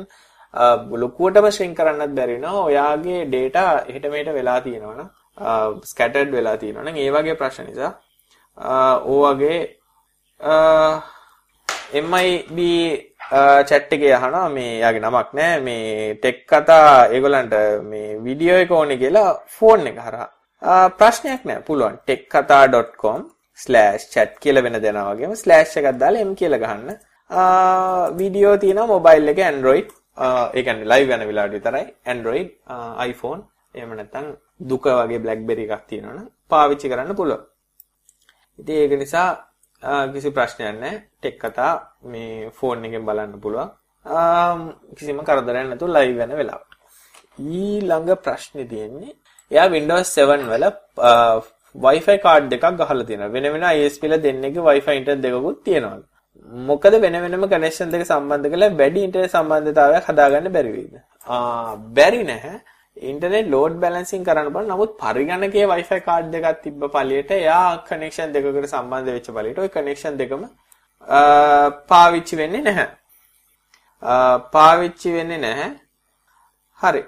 ලොකුවටම shrink කරන්නත් බැරි වෙනවා. ඔයාගේ data එහෙට මෙහෙට වෙලා තියෙනවනම් scattered වෙලා තියෙනවනම් ඒ වගේ ප්‍රශ්න නිසා ඕ වගේ MIB chat එකේ අහනවා මේ යාගේ නමක් නෑ මේ ටෙක් කතා ඒගොල්ලන්ට මේ වීඩියෝ එක ඕනේ කියලා ෆෝන් එක හරහා. ප්‍රශ්නයක් නෑ පුළුවන් tekkatha.com/chat කියලා වෙන දෙනා වගේම ස්ලෑෂ් එකක් දාලා m කියලා ගහන්න. වීඩියෝ තියෙනවා මොබයිල් එකේ Android ඒ කියන්නේ live යන වෙලාවට විතරයි Android iPhone එහෙම නැත්නම් දුක වගේ BlackBerry එකක් තියෙනවනම් පාවිච්චි කරන්න පුළුවන්. ඉතින් ඒක නිසා කිසි ප්‍රශ්නයක් නැහැ. ටෙක් කතා මේ ෆෝන් එකෙන් බලන්න පුළුවන්. කිසිම කරදරයක් නැතුව live වෙන වෙලාවට. ඊළඟ ප්‍රශ්නේ තියෙන්නේ එයා Windows 7 වල Wi-Fi කාඩ් දෙකක් ගහලා තියෙනවා. වෙන වෙන ISP ල දෙන්නේගේ Wi-Fi ඉන්ටර්නෙට් දෙකකුත් තියෙනවා. මොකද වෙන වෙනම කනෙක්ෂන් දෙක සම්බන්ධ කරලා වැඩි ඉන්ටර්නෙට් සම්බන්ධතාවයක් හදාගන්න බැරි වෙයිද? ආ බැරි නැහැ. ඉන්ටර්නෙට් ලෝඩ් බැලන්සින් කරන්න බෑ. නමුත් පරිගණකයේ Wi-Fi කාඩ් දෙකක් තිබ්බ පළියට එයා කනෙක්ෂන් දෙකකට සම්බන්ධ වෙච්ච පළියට ওই කනෙක්ෂන් දෙකම පාවිච්චි වෙන්නේ නැහැ. පාවිච්චි වෙන්නේ නැහැ. හරි.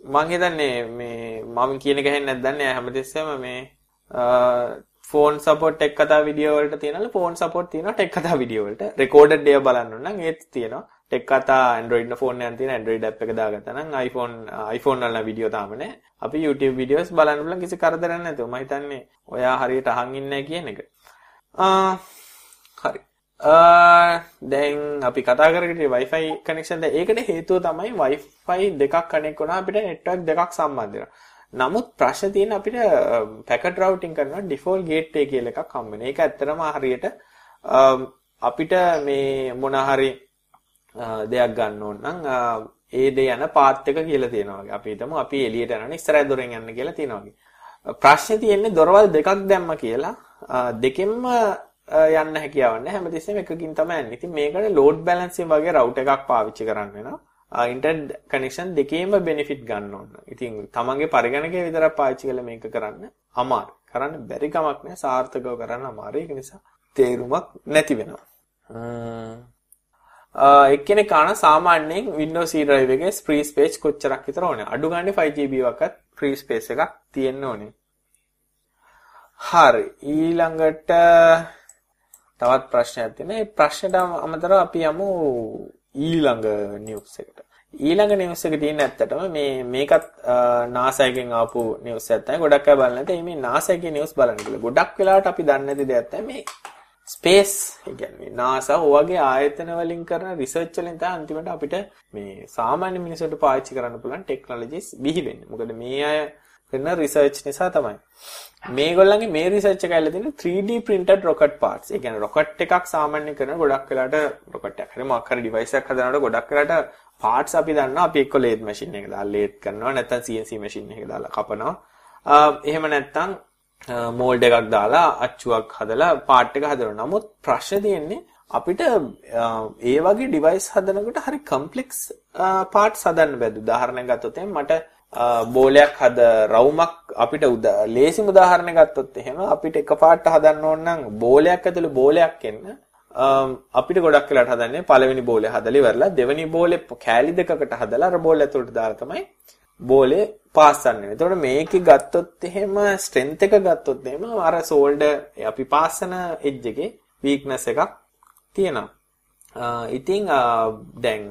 මං හිතන්නේ මේ මම කියන එක හෙන්නේ නැද්ද දන්නේ හැමතිස්සෙම මේ ෆෝන් සපෝට් එක් කතා වීඩියෝ වලට තියෙනවල ෆෝන් සපෝට් තියෙනවා ටෙක් කතා වීඩියෝ වලට රෙකෝඩඩ් ඒවා බලන්න ඕන නම් ඒත් තියෙනවා ටෙක් කතා Android න ෆෝන් එකෙන් තියෙන Android app එක දාගත්තා නම් iPhone iPhone වල වීඩියෝ තාම නැහැ අපි YouTube videos බලන්න පුළුවන් කිසි කරදරයක් නැතුව. මම හිතන්නේ ඔයා හරියට අහන් ඉන්නේ කියන එක. හරි. දැන් අපි කතා කරගෙන Wi-Fi connection. ඒකට හේතුව තමයි Wi-Fi දෙකක් කනෙක්ට් වුණා අපිට network දෙකක් සම්බන්ධ වෙනවා. නමුත් ප්‍රශ්න තියෙන අපිට packet routing කරනවා default gateway කියලා එකක් හම්බ වෙනවා. ඒක ඇත්තටම හරියට අපිට මේ මොන හරි දෙයක් ගන්න ඕන නම් ඒ දේ යන පාත් එක කියලා තියෙනවා වගේ. අපි හිතමු අපි එළියට යනවනේ ඉස්සරහ දොරෙන් යන්න කියලා තියෙනවා වගේ. ප්‍රශ්නේ තියෙන්නේ දොරවල් දෙකක් දැම්ම කියලා දෙකෙන්ම යන්න හැකියාවක් නැහැ. හැමතිස්සෙම එකකින් තමයි යන්නේ. ඉතින් මේකට load balancing වගේ router එකක් පාවිච්චි කරන්න වෙනවා. ඉන්ටර්නෙට් කනෙක්ෂන් දෙකේම benefit ගන්න ඕන. ඉතින් තමන්ගේ පරිගණකය විතරක් පාවිච්චි කරලා මේක කරන්න අමාරු. කරන්න බැරි කමක් නැහැ. සාර්ථකව කරන්න අමාරු. ඒක නිසා තේරුමක් නැති වෙනවා. එක්කෙනෙක් කාන සාමාන්‍යයෙන් Windows C drive එකේ free space කොච්චරක් විතර ඕනේ? අඩු ගානේ 5GB වක්වත් free space එකක් තියෙන්න ඕනේ. හරි. ඊළඟට තවත් ප්‍රශ්නයක් තියෙනවා. ඒ ප්‍රශ්නෙට අමතරව අපි යමු ඊළඟ නිවුස් එකට. ඊළඟ නිවුස් එක තියෙන ඇත්තටම මේ මේකත් NASA එකෙන් ආපු නිවුස් එකක් තමයි. ගොඩක් අය බලන්නේ නැත්නම් මේ NASA එකේ නිවුස් බලන්න කියලා. ගොඩක් වෙලාවට අපි දන්නේ නැති දෙයක් තමයි මේ ස්පේස් ඒ කියන්නේ NASA ඔයගේ ආයතන වලින් කරන රිසර්ච් වලින් තමයි අන්තිමට අපිට මේ සාමාන්‍ය මිනිසුන්ට පාවිච්චි කරන්න පුළුවන් ටෙක්නොලොජිස් බිහි වෙන්නේ. මොකද මේ අය කරන රිසර්ච් නිසා තමයි. මේගොල්ලන්ගේ මේ රිසර්ච් එක ඇවිල්ලා තියෙන්නේ 3D printed rocket parts. ඒ කියන්නේ rocket එකක් සාමාන්‍ය කරන ගොඩක් වෙලාට rocket එකක් හරි මොකක් හරි device එකක් හදනකොට ගොඩක් වෙලාට parts අපි දන්නවා අපි එක්ක lathe machine එක දාලා lathe කරනවා නැත්නම් CNC machine එක දාලා කපනවා. එහෙම නැත්නම් mold එකක් දාලා අච්චුවක් හදලා part එක හදනවා. නමුත් ප්‍රශ්නේ තියෙන්නේ අපිට ඒ වගේ device හදනකොට හරි complex parts හදන්න බැහැ. උදාහරණයක් ගත්තොත් මට බෝලයක් හද රවුමක් අපිට ලේසිම උදාහරණයක් ගත්තොත් එහෙම අපිට එකපාරට හදන්න ඕන නම් බෝලයක් ඇතුළේ බෝලයක් එන්න අපිට ගොඩක් වෙලාට හදන්නේ පළවෙනි බෝලේ හදලා ඉවරලා දෙවෙනි බෝලේ කෑලි දෙකකට හදලා අර බෝල ඇතුළට දාලා තමයි බෝලේ පාස් කරන්නේ. එතකොට මේකේ ගත්තොත් එහෙම ස්ට්‍රෙන්ත් එක ගත්තොත් එහෙම අර සෝල්ඩර් අපි පාස් කරන එජ් එකේ වීක්නස් එකක් තියෙනවා. ඉතින් දැන්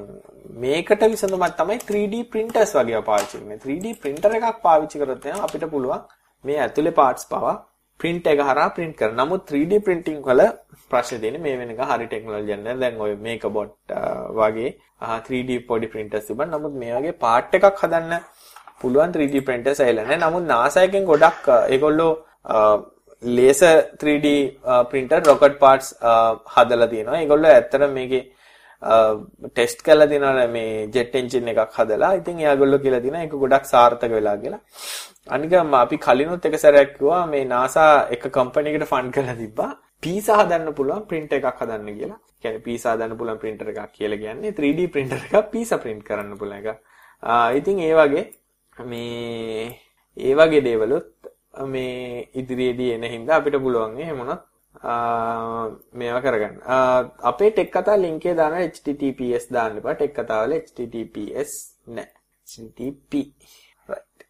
මේකට විසඳුමක් තමයි 3D printers වගේ පාවිච්චි කරන්නේ. 3D printer එකක් පාවිච්චි කරොත් අපිට පුළුවන් මේ ඇතුලේ parts පවා print එක හරහා print කරන්න. නමුත් 3D printing වල ප්‍රශ්නේ තියෙන්නේ මේ වෙනක හරි ටෙක්නොලොජි නැහැ. දැන් ඔය මේකබොට් වගේ 3D පොඩි printers තිබුණා. නමුත් මේ වගේ part එකක් හදන්න පුළුවන් 3D printers ඇවිල්ලා නැහැ. නමුත් NASA එකෙන් ගොඩක් ඒගොල්ලෝ laser 3D printer rocket parts හදලා තියෙනවා. ඒගොල්ලෝ ඇත්තට මේකේ ටෙස්ට් කරලා තියෙනවා මේ ජෙට් එන්ජින් එකක් හදලා. ඉතින් එයාගොල්ලෝ කියලා තියෙනවා ඒක ගොඩක් සාර්ථක වෙලා කියලා. අනික අපි කලිනුත් එක සැරයක් කිව්වා මේ NASA එක කම්පැනි එකට ෆන්ඩ් කරලා තිබ්බා. පීසා හදන්න පුළුවන් print එකක් හදන්න කියලා. කියන්නේ පීසා හදන්න පුළුවන් printer එකක් කියලා කියන්නේ 3D printer එකක් පීසා print කරන්න පුළුවන් එක. ඉතින් ඒ වගේ මේ ඒ වගේ දේවලුත් මේ ඉදිරියේදී එන හින්දා අපිට පුළුවන් එහෙම වුණත් මේවා කරගන්න. අපේ ටෙක් කතා ලින්ක් එක දානවා https දාන්න එපා. ටෙක් කතාවල https නෑ. http right.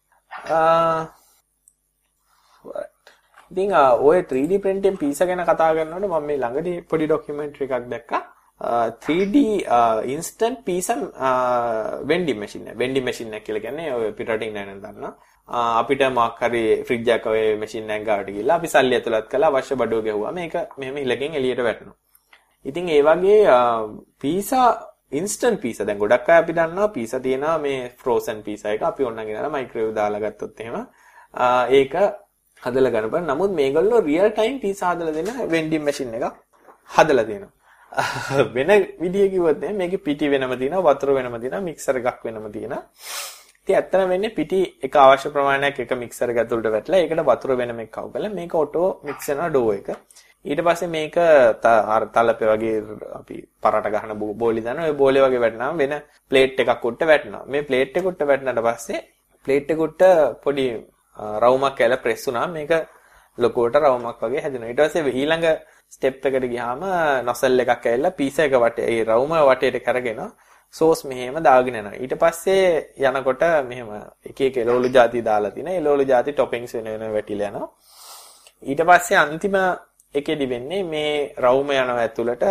right. ඉතින් ඔය 3D printing piece ගැන කතා කරනකොට මම මේ ළඟදී පොඩි ડોකියුමන්ටරි එකක් දැක්කා. 3D uh, instant pizza uh, vending machine එක. vending machine එක කියලා කියන්නේ ඔය පිටරටින් නෑ නේද දන්නා. Uh, අපිට මොකක් හරි ෆ්‍රිජ් එකක ඔය මැෂින් එකක් ගාවට ගිහලා අපි සල්ලි ඇතුළත් කළා අවශ්‍ය බඩුව ගැහුවා. මේක මෙහෙම ඉලකින් එළියට වැටෙනවා. ඉතින් ඒ වගේ පීසා ඉන්ස්ටන්ට් පීසා දැන් ගොඩක් අය අපි දන්නවා පීසා තියෙනවා මේ ෆ්‍රෝසන් පීසා එක අපි ඕනනම් ගෙනලා මයික්‍රෝවේව් දාලා ගත්තොත් එහෙම ඒක හදලා ගන්න බෑ. නමුත් මේගොල්ලෝ රියල් ටයිම් පීසා හදලා දෙන වෙන්ඩින් මැෂින් එකක් හදලා දෙනවා. වෙන විදිය කිව්වොත් මේකේ පිටි වෙනම තියෙනවා වතුර වෙනම තියෙනවා මික්සර් එකක් වෙනම තියෙනවා. ඉතින් ඇත්තම වෙන්නේ පිටි එක අවශ්‍ය ප්‍රමාණයක් එක මික්සර් එක ඇතුළට වැටලා ඒකට වතුර වෙනම එකක් කව කරලා මේක ඔටෝ මික්ස් වෙනවා ඩෝ එක. ඊට පස්සේ මේක අර තලපේ වගේ අපි පරට ගහන බෝලි දාන ඔය බෝලේ වගේ වැටෙනාම වෙන ප්ලේට් එකක් උඩට වැටෙනවා. මේ ප්ලේට් එක උඩට වැටෙනාට පස්සේ ප්ලේට් එක උඩට පොඩි රවුමක් ඇල ප්‍රෙස් වුණාම මේක ලොකුවට රවුමක් වගේ හැදෙනවා. ඊට පස්සේ ඊළඟ ස්ටෙප් එකට ගියාම නොසල් එකක් ඇවිල්ලා පීස එක වටේ ඒ රවුම වටේට කරගෙන සෝස් මෙහෙම දාගෙන යනවා. ඊට පස්සේ යනකොට මෙහෙම එක එක එළවලු ಜಾති දාලා තින. එළවලු ಜಾති ටොපින්ග්ස් වෙන වෙන වැටිලා යනවා. ඊට පස්සේ අන්තිම එකෙදි වෙන්නේ මේ රවුම යනවා ඇතුළට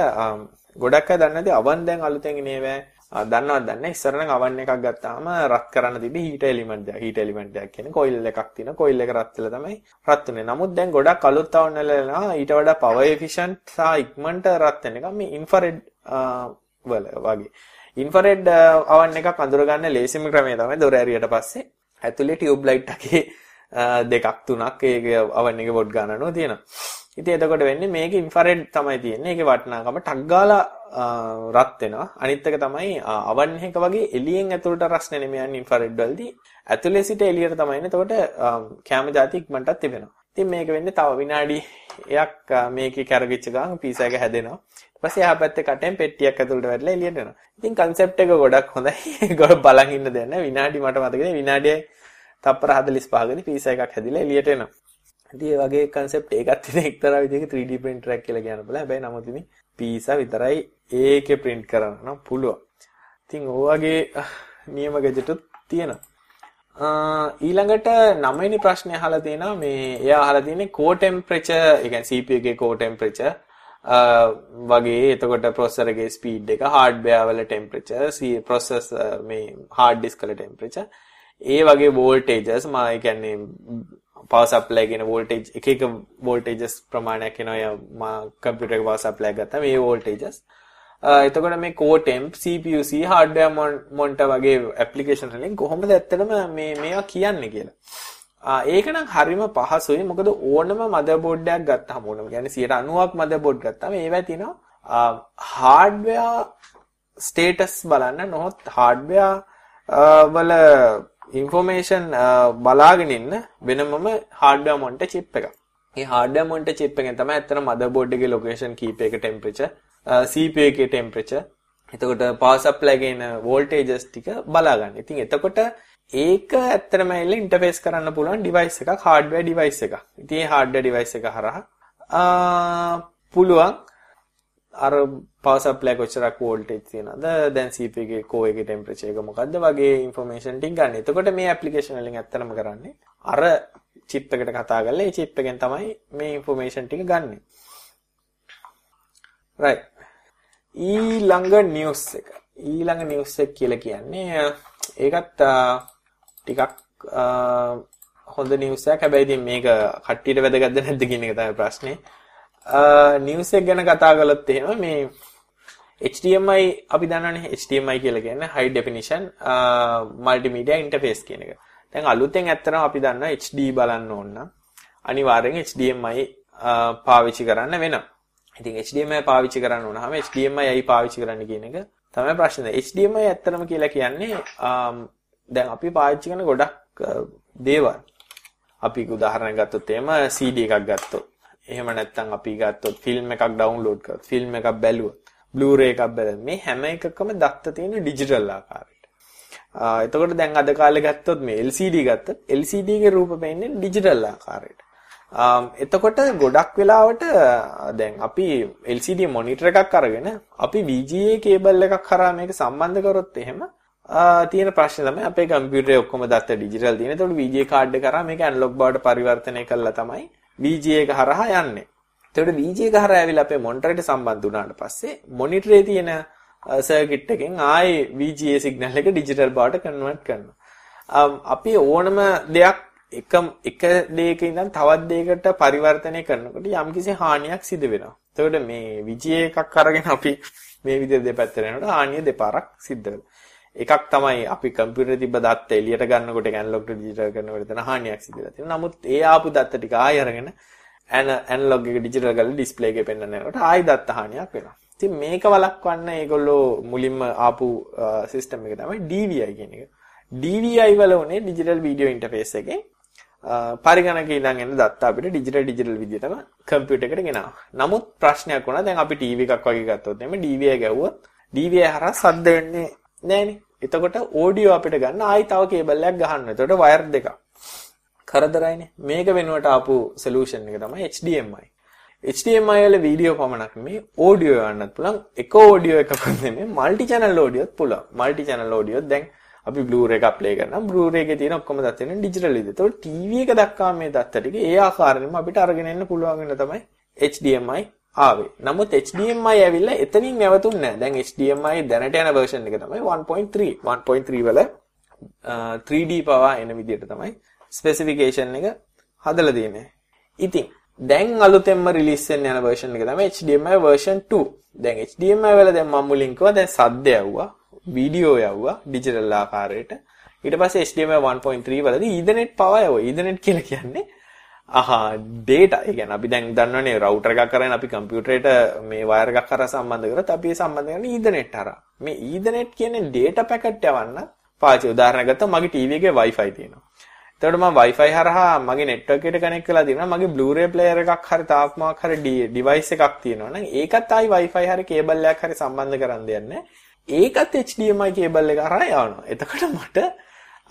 ගොඩක් අය දන්නේ නැති අවන් දැන් අලුතෙන් ඉනේවෑ දන්නවද දන්නේ? ඉස්සර නම් අවන් එකක් ගත්තාම රත් කරන්න තිබි හීට් එලිමන්ට් එකක් හීට් එලිමන්ට් එකක් කියන්නේ කොයිල් එකක් තියෙන කොයිල් එක රත් වෙලා තමයි රත් වෙන්නේ. නමුත් දැන් ගොඩක් අලුත් අවන් වල ඊට වඩා පවර් එෆිෂන්ට් සහ ඉක්මනට රත් වෙන එක. මේ ඉන්ෆ්‍රාරෙඩ් වල වගේ. ඉන්ෆ්‍රාරෙඩ් අවන් එකක් අඳුරගන්න ලේසිම ක්‍රමය තමයි දොර ඇරියට පස්සේ. ඇතුලේ ටියුබ් ලයිට් එකේ දෙකක් තුනක් ඒක අවන් එක වොට් ගන්නනවා තියෙනවා. ඉතින් එතකොට වෙන්නේ මේක ඉන්ෆ්‍රාරෙඩ් තමයි තියෙන්නේ. ඒකේ වටිනාකම ටක් ගාලා රත් වෙනවා. අනිත් එක තමයි අවන් එක වගේ එළියෙන් ඇතුළට රස්නේ නෙමෙයි යන්නේ ඉන්ෆ්‍රාරෙඩ් වලදී. ඇතුලේ සිට එළියට තමයි එන්නේ. එතකොට කැම જાති ඉක්මනටත් තිබෙනවා. ඉතින් මේක වෙන්නේ තව විනාඩි එකක් මේකේ කරගිච්ච ගමන් පීසා එක හැදෙනවා. ඊපස්සේ එහා පැත්තේ කටෙන් පෙට්ටියක් ඇතුළට වැටලා එළියට එනවා. ඉතින් concept එක ගොඩක් හොඳයි. ඒක බලන් ඉන්න දෙයක් නෑ. විනාඩි මට මතකයි විනාඩියේ තප්පර 45කදී පීසා එකක් හැදිලා එළියට එනවා. ඉතින් ඒ වගේ concept එකක් තියෙන එක්තරා විදිහක 3D printer එකක් කියලා කියන්න බෑ. හැබැයි නමුත් ඉතින් පීසා විතරයි ඒකේ print කරන්න නම් පුළුවන්. ඉතින් ඔයගේ නියම ගැජටුත් තියෙනවා. ඊළඟට නවවෙනි ප්‍රශ්නේ අහලා තියෙනවා මේ එයා අහලා තියෙන්නේ core temperature ඒ කියන්නේ CPU එකේ core temperature වගේ එතකොට ප්‍රොසෙසර් එකේ ස්පීඩ් එක හાર્ඩ්වෙයාර් වල ටෙම්පරේචර් ප්‍රොසෙස් මේ හાર્ඩ් ඩිස්ක් වල ටෙම්පරේචර් ඒ වගේ වෝල්ටේජස් මා කියන්නේ පවර් සප්ලයි කියන වෝල්ටේජ් එක එක වෝල්ටේජස් ප්‍රමාණයක් එනවා. මා කම්පියුටර් එක පවර් සප්ලයි ගත්තා. මේ වෝල්ටේජස් එතකොට මේ core temp CPU C hardware monitor වගේ ඇප්ලිකේෂන් වලින් කොහොමද ඇත්තටම මේ මේවා කියන්නේ කියලා. ඒක නම් හරිම පහසුයි. මොකද ඕනම මදර්බෝඩ් එකක් ගත්තාම ඕනම කියන්නේ 90ක් මදර්බෝඩ් ගත්තාම ඒවැ තියෙනවා. හાર્ඩ්වෙයාර් ස්ටේටස් බලන්න නොහොත් හાર્ඩ්වෙයාර් වල ඉන්ෆෝමේෂන් uh, බලාගෙන ඉන්න වෙනමම හાર્ඩ්වෙයාර් මොනිටර් chip එකක්. මේ හાર્ඩ්වෙයාර් මොනිටර් chip එකෙන් තමයි ඇත්තටම මදර්බෝඩ් එකේ location keep එක temperature, uh, CPU එකේ temperature, එතකොට power supply එකේ එන voltages ටික බලාගන්න. ඉතින් එතකොට ඒක ඇත්තටම ඇවිල්ලා ඉන්ටර්ෆේස් කරන්න පුළුවන් device එකක්, hardware device එකක්. ඉතින් මේ hardware device එක හරහා uh, පුළුවන් අර power supply කොච්චරක් voltage තියෙනවද දැන් CPU එකේ core එකේ temperature එක මොකද්ද වගේ information ටික ගන්න. එතකොට මේ application වලින් ඇත්තටම කරන්නේ අර chip එකට කතා කරලා ඒ chip එකෙන් තමයි මේ information ටික ගන්නෙ. right. ඊළඟ news එක. ඊළඟ news එක කියලා කියන්නේ ඒකත් ටිකක් හොඳ news එකක්. හැබැයි ඉතින් මේක කට්ටියට වැදගත්ද නැද්ද කියන එක තමයි ප්‍රශ්නේ. නිවුස් එක ගැන කතා කළොත් එහෙම මේ HDMI අපි දන්නවනේ HDMI කියලා කියන්නේ high definition multimedia interface කියන එක. දැන් අලුතෙන් ඇත්තටම අපි දන්නවා HD බලන්න ඕන නම් අනිවාර්යෙන් HDMI පාවිච්චි කරන්න වෙනවා. ඉතින් HDMI පාවිච්චි කරන්න උනහම HDMI ඇයි පාවිච්චි කරන්න කියන එක තමයි ප්‍රශ්නේ. HDMI ඇත්තටම කියලා කියන්නේ දැන් අපි පාවිච්චි කරන ගොඩක් දේවල්. අපි උදාහරණයක් ගත්තොත් එහෙම CD එකක් ගත්තොත්. එහෙම නැත්නම් අපි ගත්තොත් ෆිල්ම් එකක් ඩවුන්ලෝඩ් කරලා ෆිල්ම් එකක් බැලුවොත් Blu-ray එකක් බැලුවොත් මේ හැම එකකම දත්ත තියෙන ඩිජිටල් ආකාරයට. එතකොට දැන් අද කාලේ ගත්තොත් මේ LCD ගත්තොත් LCD ගේ රූප පෙන්නේ ඩිජිටල් ආකාරයට. එතකොට ගොඩක් වෙලාවට දැන් අපි LCD මොනිටර් එකක් අරගෙන අපි VGA කේබල් එකක් කරා මේක සම්බන්ධ කරොත් එහෙම තියෙන ප්‍රශ්නේ තමයි අපේ කම්පියුටරේ ඔක්කොම දත්ත ඩිජිටල් තියෙන. ඒතකොට VGA කාඩ් එක කරා මේක ඇනලොග් බවට පරිවර්තනය කළා තමයි VGA එක හරහා යන්නේ. එතකොට VGA එක හරහා ඇවිල්ලා අපේ මොනිටරයට සම්බන්ධ වුණාට පස්සේ මොනිටරේ තියෙන සර්කිට් එකෙන් ආයේ VGA සිග්නල් එක ඩිජිටල් බවට කන්වර්ට් කරනවා. අපි ඕනම දෙයක් එක එක දෙයක ඉඳන් තවත් දෙයකට පරිවර්තනය කරනකොට යම්කිසි හානියක් සිදු වෙනවා. එතකොට මේ VGA එකක් අරගෙන අපි මේ විදිහට දෙපැත්තට යනකොට හානිය දෙපාරක් සිද්ධ වෙනවා. එකක් තමයි අපි කම්පියුටරේ තිබ්බ දත්ත එළියට ගන්නකොට ඇනලොග් ටු ඩිජිටල් කරනකොට එතන හානියක් සිදු වෙලා තියෙනවා. නමුත් ඒ ආපු දත්ත ටික ආයෙ අරගෙන ඇනලොග් එක ඩිජිටල් කරලා ඩිස්ප්ලේ එකේ පෙන්වන්න යනකොට ආයෙ දත්ත හානියක් වෙනවා. ඉතින් මේක වළක්වන්න ඒගොල්ලෝ මුලින්ම ආපු සිස්ටම් එක තමයි DVI කියන එක. DVI වල උනේ ඩිජිටල් වීඩියෝ ඉන්ටර්ෆේස් එකේ පරිගණක ඉඳන් එන දත්ත අපිට ඩිජිටල් ඩිජිටල් විදිහටම කම්පියුටර් එකට ගෙනාවා. නමුත් ප්‍රශ්නයක් වුණා දැන් අපි ටීවී එකක් වගේ ගත්තොත් එimhe DVI ගැව්වොත් DVI හරහා සද්ද වෙන්නේ නෑනේ. එතකොට ඕඩියෝ අපිට ගන්න ආයි තව කේබල් එකක් ගහන්න. එතකොට වයර් දෙකක්. කරදරයිනේ. මේක වෙනුවට ආපු සොලියුෂන් එක තමයි HDMI. HDMI වල වීඩියෝ පමණක් නෙමෙයි ඕඩියෝ යන්නත් පුළුවන්. එක ඕඩියෝ එකක්වත් නෙමෙයි මල්ටි channel ඕඩියෝත් පුළුවන්. මල්ටි channel ඕඩියෝ දැන් අපි Blu-ray එකක් play කරනවා. Blu-ray එකේ තියෙන ඔක්කොම දත් වෙන ඩිජිටල් විදිහට. ඒතකොට TV එක දක්වා මේ දත්ත ටික ඒ ආකාරයෙන්ම අපිට අරගෙන එන්න පුළුවන් වෙන තමයි HDMI ආවේ. නමුත් HDMI ඇවිල්ලා එතනින් නැවතුන්නේ නැහැ. දැන් HDMI දැනට යන version එක තමයි 1.3. 1.3 වල 3D පවා එන විදිහට තමයි ස්පෙસિෆිකේෂන් එක හදලා තියෙන්නේ. ඉතින් දැන් අලුතෙන්ම රිලීස් වෙන්න යන version එක තමයි HDMI version 2. දැන් HDMI වල දැන් මම මුලින් කිව්වා දැන් සද්ද යවුවා. වීඩියෝ යවුවා ඩිජිටල් ආකාරයට. ඊට පස්සේ HDMI 1.3 වලදී Ethernet පවා යවුවා. Ethernet කියලා කියන්නේ අහා data. ඒ කියන්නේ අපි දැන් දන්නවනේ router එකක් කරගෙන අපි කම්පියුටරේට මේ wire එකක් කරා සම්බන්ධ කරත් අපි ඒ සම්බන්ධ කරන්නේ Ethernet හරහා. මේ Ethernet කියන්නේ data packet යවන්න පාවිච්චි උදාහරණයක් ගත්තා මගේ TV එකේ Wi-Fi තියෙනවා. එතකොට මම Wi-Fi හරහා මගේ network එකට connect කරලා දිනවා මගේ Blu-ray player එකක් හරි තාක් මොකක් හරි device එකක් තියෙනවා නම් ඒකත් ආයි Wi-Fi හරි cable එකක් හරි සම්බන්ධ කරන් දෙන්නේ ඒකත් HDMI කේබල් එක හරහා යවනවා. එතකොට මට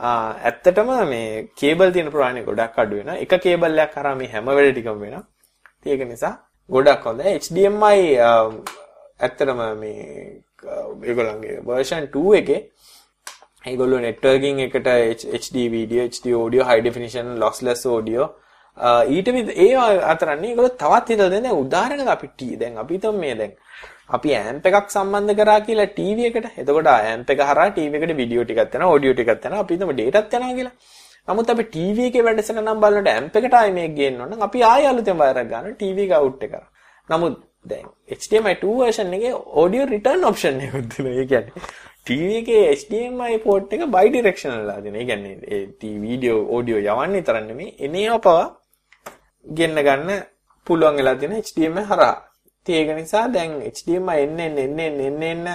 ඇත්තටම මේ කේබල් තියෙන ප්‍රමාණය ගොඩක් අඩු වෙනවා. එක කේබල් එකක් හරහා මේ හැම වෙලේ ටිකම වෙනවා. ඒක නිසා ගොඩක් හොඳයි. HDMI ඇත්තටම මේ ඒගොල්ලන්ගේ version 2 එකේ ඒගොල්ලෝ networking එකට HD video, HD audio, high definition, lossless audio ඊට ඒ අතරන්නේ ඒගොල්ලෝ තවත් හිතලා දෙන උදාහරණයක් අපි දැන් අපි හිතමු මේ දැන් අපි ඇම්ප් එකක් සම්බන්ධ කරා කියලා ටීවී එකට. එතකොට ඇම්ප් එක හරහා ටීවී එකට වීඩියෝ ටිකක් යනවා, ඔඩියෝ ටිකක් යනවා, අපි හිතමු ඩේටාත් යනවා කියලා. නමුත් අපි ටීවී එකේ වැඩසටහන නම් බලනකොට ඇම්ප් එකට ආයේ මේක ගේන්න ඕන නම් අපි ආයෙ අලුතෙන් වයර් එකක් ගන්න ටීවී එක අවුට් එක කරා. නමුත් දැන් HDMI 2 version එකේ audio return option එකක් දෙනවා. ඒ කියන්නේ ටීවී එකේ HDMI port එක bi directional ලා දෙන. ඒ කියන්නේ ඒ වීඩියෝ ඔඩියෝ යවන්නේ තරම් නෙමෙයි එනේව පවා ගෙන්න ගන්න පුළුවන් වෙලා තියෙන HDMI හරහා. ඉතින් ඒක නිසා දැන් HDMI එන්න එන්න එන්න එන්න එන්න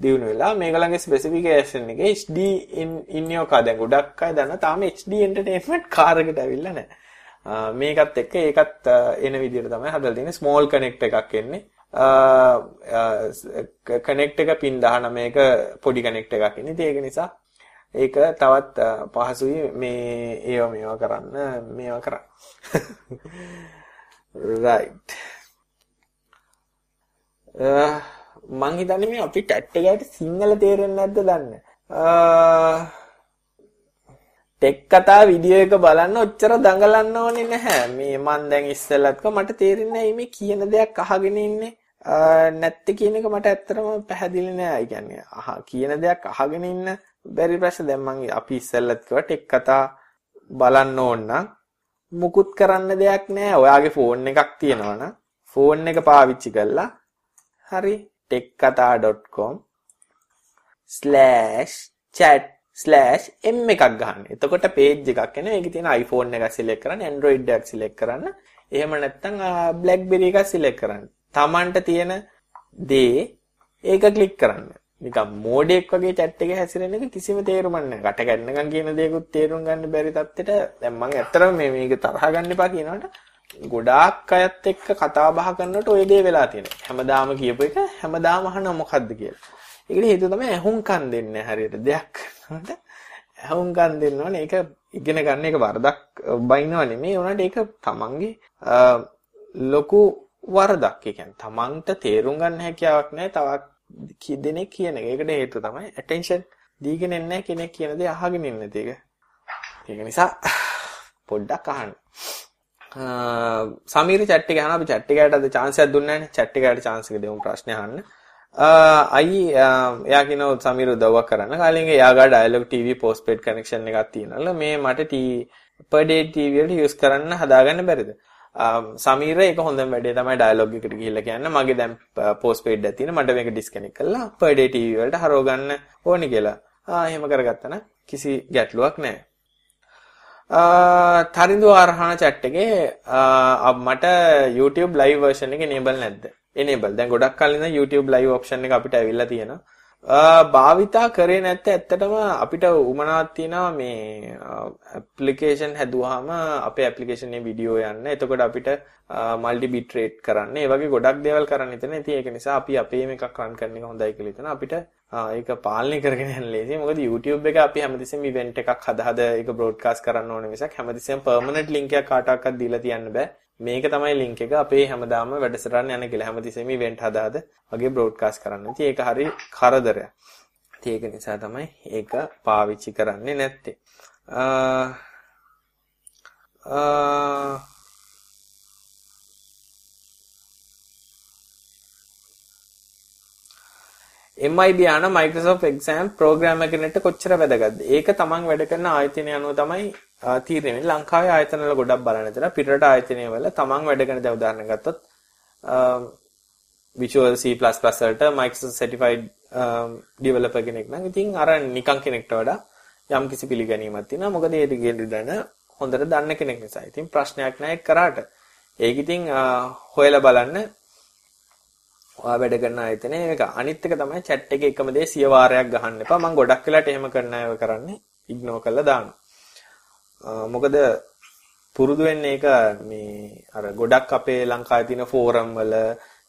දිනු වෙලා මේගොල්ලන්ගේ ස්පෙસિෆිකේෂන් එකේ HD in in your car දැන් ගොඩක් අය දන්න තාම HD entertainment car එකට ඇවිල්ලා නැහැ. මේකත් එක්ක ඒකත් එන විදිහට තමයි හදලා තියෙන්නේ ස්මෝල් කනෙක්ට් එකක් එන්නේ. කනෙක්ට් එක පින් 19ක පොඩි කනෙක්ට් එකක් ඉන්නේ. ඉතින් ඒක නිසා ඒක තවත් පහසුයි මේ ඒව මේවා කරන්න මේවා කරන්න. right. මං හිතන්නේ මේ අපි ටැට් එකකට සිංහල තේරෙන්නේ නැද්ද දන්නේ. ටෙක් කතා වීඩියෝ එක බලන්න ඔච්චර දඟලන්න ඕනේ නැහැ. මේ මං දැන් ඉස්සෙල්ලත් මට තේරෙන්නේ මේ කියන දෙයක් අහගෙන ඉන්නේ නැත්තේ කියන එක මට ඇත්තටම පැහැදිලි නෑ. ඒ කියන්නේ අහ කියන දෙයක් අහගෙන ඉන්න බැරි ප්‍රශ්න දැන් මං අපි ඉස්සෙල්ලත් කිව්වා ටෙක් කතා බලන්න ඕන නම් මුකුත් කරන්න දෙයක් නෑ. ඔයාගේ ෆෝන් එකක් තියෙනවනම් ෆෝන් එක පාවිච්චි කරලා හරි tekkatha.com chat m එකක් ගන්න. එතකොට page එකක් එනවා. ඒකේ තියෙන iPhone එකක් select කරන්න, Android එකක් select කරන්න. එහෙම නැත්නම් BlackBerry එකක් select කරන්න. Tamanට තියෙන දේ ඒක ක්ලික් කරන්න. නිකන් මෝඩෙක් වගේ chat එකේ හැසිරෙන එක කිසිම තේරුමක් නැහැ. කට ගන්නකම් කියන දේකුත් තේරුම් ගන්න බැරි තත්ත්වෙට දැන් මම ඇත්තටම මේ මේක තරහ ගන්න එපා කියනකොට ගොඩාක් අයත් එක්ක කතා බහ කරනකොට ওই දේ වෙලා තියෙනවා. හැමදාම කියපු එක හැමදාම අහනවා මොකද්ද කියලා. ඒකට හේතුව තමයි ඇහුම්කන් දෙන්නේ හරියට දෙයක් කරනකොට ඇහුම්කන් දෙන්න ඕනේ. ඒක ඉගෙන ගන්න එක වරදක් බයිනව නෙමෙයි. උනාට ඒක තමන්ගේ ලොකු වරදක්. ඒ කියන්නේ තමන්ට තේරුම් ගන්න හැකියාවක් නැහැ. තවත් දෙනෙක් කියන එක. ඒකට හේතුව තමයි attention දීගෙන ඉන්නේ කෙනෙක් කියන දේ අහගෙන ඉන්න එක. ඒක නිසා පොඩ්ඩක් අහන්න. සමීර chat එක අහනවා අපි chat එකකට අද chance එකක් දුන්නේ නැහැ chat එකකට chance එක දෙමු ප්‍රශ්නේ අහන්න. අයි එයා කියනවා සමීර උදව්වක් කරන්න. කාලෙක එයාගා dialog TV postpaid connection එකක් තියෙනවලු. මේ මට per day TV වලට use කරන්න හදාගන්න බැරිද? සමීර ඒක හොඳම වැඩේ තමයි ඩයලොග් එකට ගිහිල්ලා කියන්න මගේ දැන් පෝස්ට්පේඩ් එකක් තියෙන මට මේක ඩිස්කනෙක්ට් කරලා per day TV වලට හරව ගන්න ඕනි කියලා. ආ එහෙම කරගත්තා නම් කිසි ගැටලුවක් නැහැ. තරිඳු ආරහණ chat එකේ මට YouTube live version එක enable නැද්ද? enable. දැන් ගොඩක් කලින් ඉඳන් YouTube live option එක අපිට ඇවිල්ලා තියෙනවා. භාවිතා කරේ නැත්te ඇත්තටම අපිට උමනාවක් තියෙනවා මේ ඇප්ලිකේෂන් හැදුවාම අපේ ඇප්ලිකේෂන් එකේ වීඩියෝ යන්න. එතකොට අපිට මල්ටි බිට් රේට් කරන්න. ඒ වගේ ගොඩක් දේවල් කරන්න හිතන. ඉතින් ඒක නිසා අපි අපේම එකක් රන් කරන එක හොඳයි කියලා හිතන. අපිට ඒක පාලනය කරගෙන යන්න ලේසියි. මොකද YouTube එක අපි හැමතිස්සෙම ඉවෙන්ට් එකක් හද හද ඒක බ්‍රෝඩ්කාස්ට් කරන්න ඕනේ මිසක් හැමතිස්සෙම පර්මනන්ට් ලින්ක් එකක් කාටවත් දීලා තියන්න බෑ. මේක තමයි ලින්ක් එක අපේ හැමදාම වැඩසටහන යන කියලා හැමතිස්සෙම ඉවෙන්ට් හදා හද වගේ බ්‍රෝඩ්කාස්ට් කරන්න. ඉතින් ඒක හරි කරදරයක්. ඉතින් ඒක නිසා තමයි ඒක පාවිච්චි කරන්නේ නැත්තේ. MIB යන Microsoft Exam program එකකට කොච්චර වැදගත්ද? ඒක තමන් වැඩ කරන ආයතනය අනුව තමයි තීරණය වෙන්නේ. ලංකාවේ ආයතන වල ගොඩක් බලන විතර පිටරට ආයතනය වල තමන් වැඩ කරන දැන් උදාහරණ ගත්තොත් Visual C++ වලට Microsoft certified developer කෙනෙක් නම් ඉතින් අර නිකන් කෙනෙක්ට වඩා යම් කිසි පිළිගැනීමක් තියෙනවා. මොකද ඒ දෙගෙන හොඳට දන්න කෙනෙක් නිසා. ඉතින් ප්‍රශ්නයක් නැහැ කරාට. ඒක ඉතින් හොයලා බලන්න ඔයා වැඩ කරන ආයතනේ ඒක අනිත් එක තමයි chat එකේ එකම දේ සිය වාරයක් ගහන්න එපා. මම ගොඩක් වෙලාට එහෙම කරන අය කරන්නේ ඉග්නෝර් කරලා දානවා. මොකද පුරුදු වෙන්නේ ඒක මේ අර ගොඩක් අපේ ලංකාවේ තියෙන ෆෝරම් වල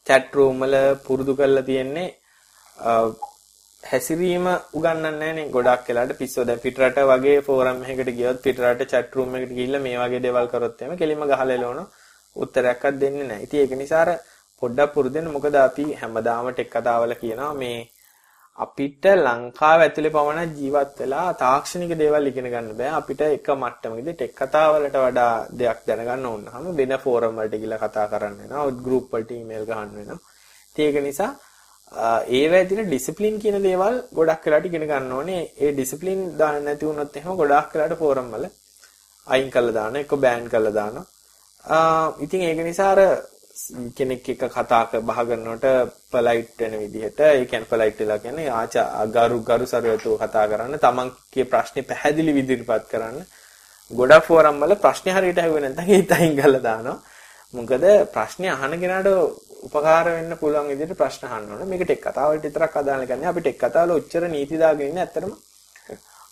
chat room වල පුරුදු කරලා තියෙන්නේ හැසිරීම උගන්වන්නේ නැහනේ ගොඩක් වෙලාට පිස්සෝ දැන් පිටරට වගේ ෆෝරම් එකකට ගියොත් පිටරට chat room එකට ගිහිල්ලා මේ වගේ දේවල් කරොත් එහෙම කෙලින්ම ගහලා එලවන උත්තරයක්වත් දෙන්නේ නැහැ. ඉතින් ඒක නිසා අර පොඩ්ඩක් පුරුදු වෙන්න මොකද අපි හැමදාම ටෙක් කතාවල කියනවා මේ අපිට ලංකාව ඇතුලේ පමණ ජීවත් වෙලා තාක්ෂණික දේවල් ඉගෙන ගන්න බෑ. අපිට එක මට්ටමකදී ටෙක් කතා වලට වඩා දෙයක් දැනගන්න ඕන නම් වෙන ෆෝරම් වලට ගිහලා කතා කරන්න වෙනවා. ගෲප් වලට ඊමේල් ගහන්න වෙනවා. ඒක නිසා ඒවැය තියෙන ඩිසිප්ලින් කියන දේවල් ගොඩක් වෙලාට ඉගෙන ගන්න ඕනේ. ඒ ඩිසිප්ලින් දාන්න නැති වුණොත් එහෙම ගොඩක් වෙලාට ෆෝරම් වල අයින් කරලා දාන, එක බෑන් කරලා දානවා. ඉතින් ඒක නිසා අර කෙනෙක් එක්ක කතා බහ කරනකොට පොලයිට් වෙන විදිහට ඒ කියන්නේ පොලයිට් වෙලා කියන්නේ ආචා ගරු ගරු සරුවතෝ කතා කරන්න තමන්ගේ ප්‍රශ්නේ පැහැදිලි විදිහට කරන්න. ගොඩක් ෆෝරම් වල ප්‍රශ්නේ හරියට අහුවේ නැත්නම් ඒත් අයින් කරලා දානවා. මොකද ප්‍රශ්නේ අහන කෙනාට උපකාර වෙන්න පුළුවන් විදිහට ප්‍රශ්න අහන්න ඕනේ. මේක ටෙක් කතාවලට විතරක් අදාළ නැහැ අපි ටෙක් කතාවල ඔච්චර නීති දාගෙන ඉන්නේ ඇත්තටම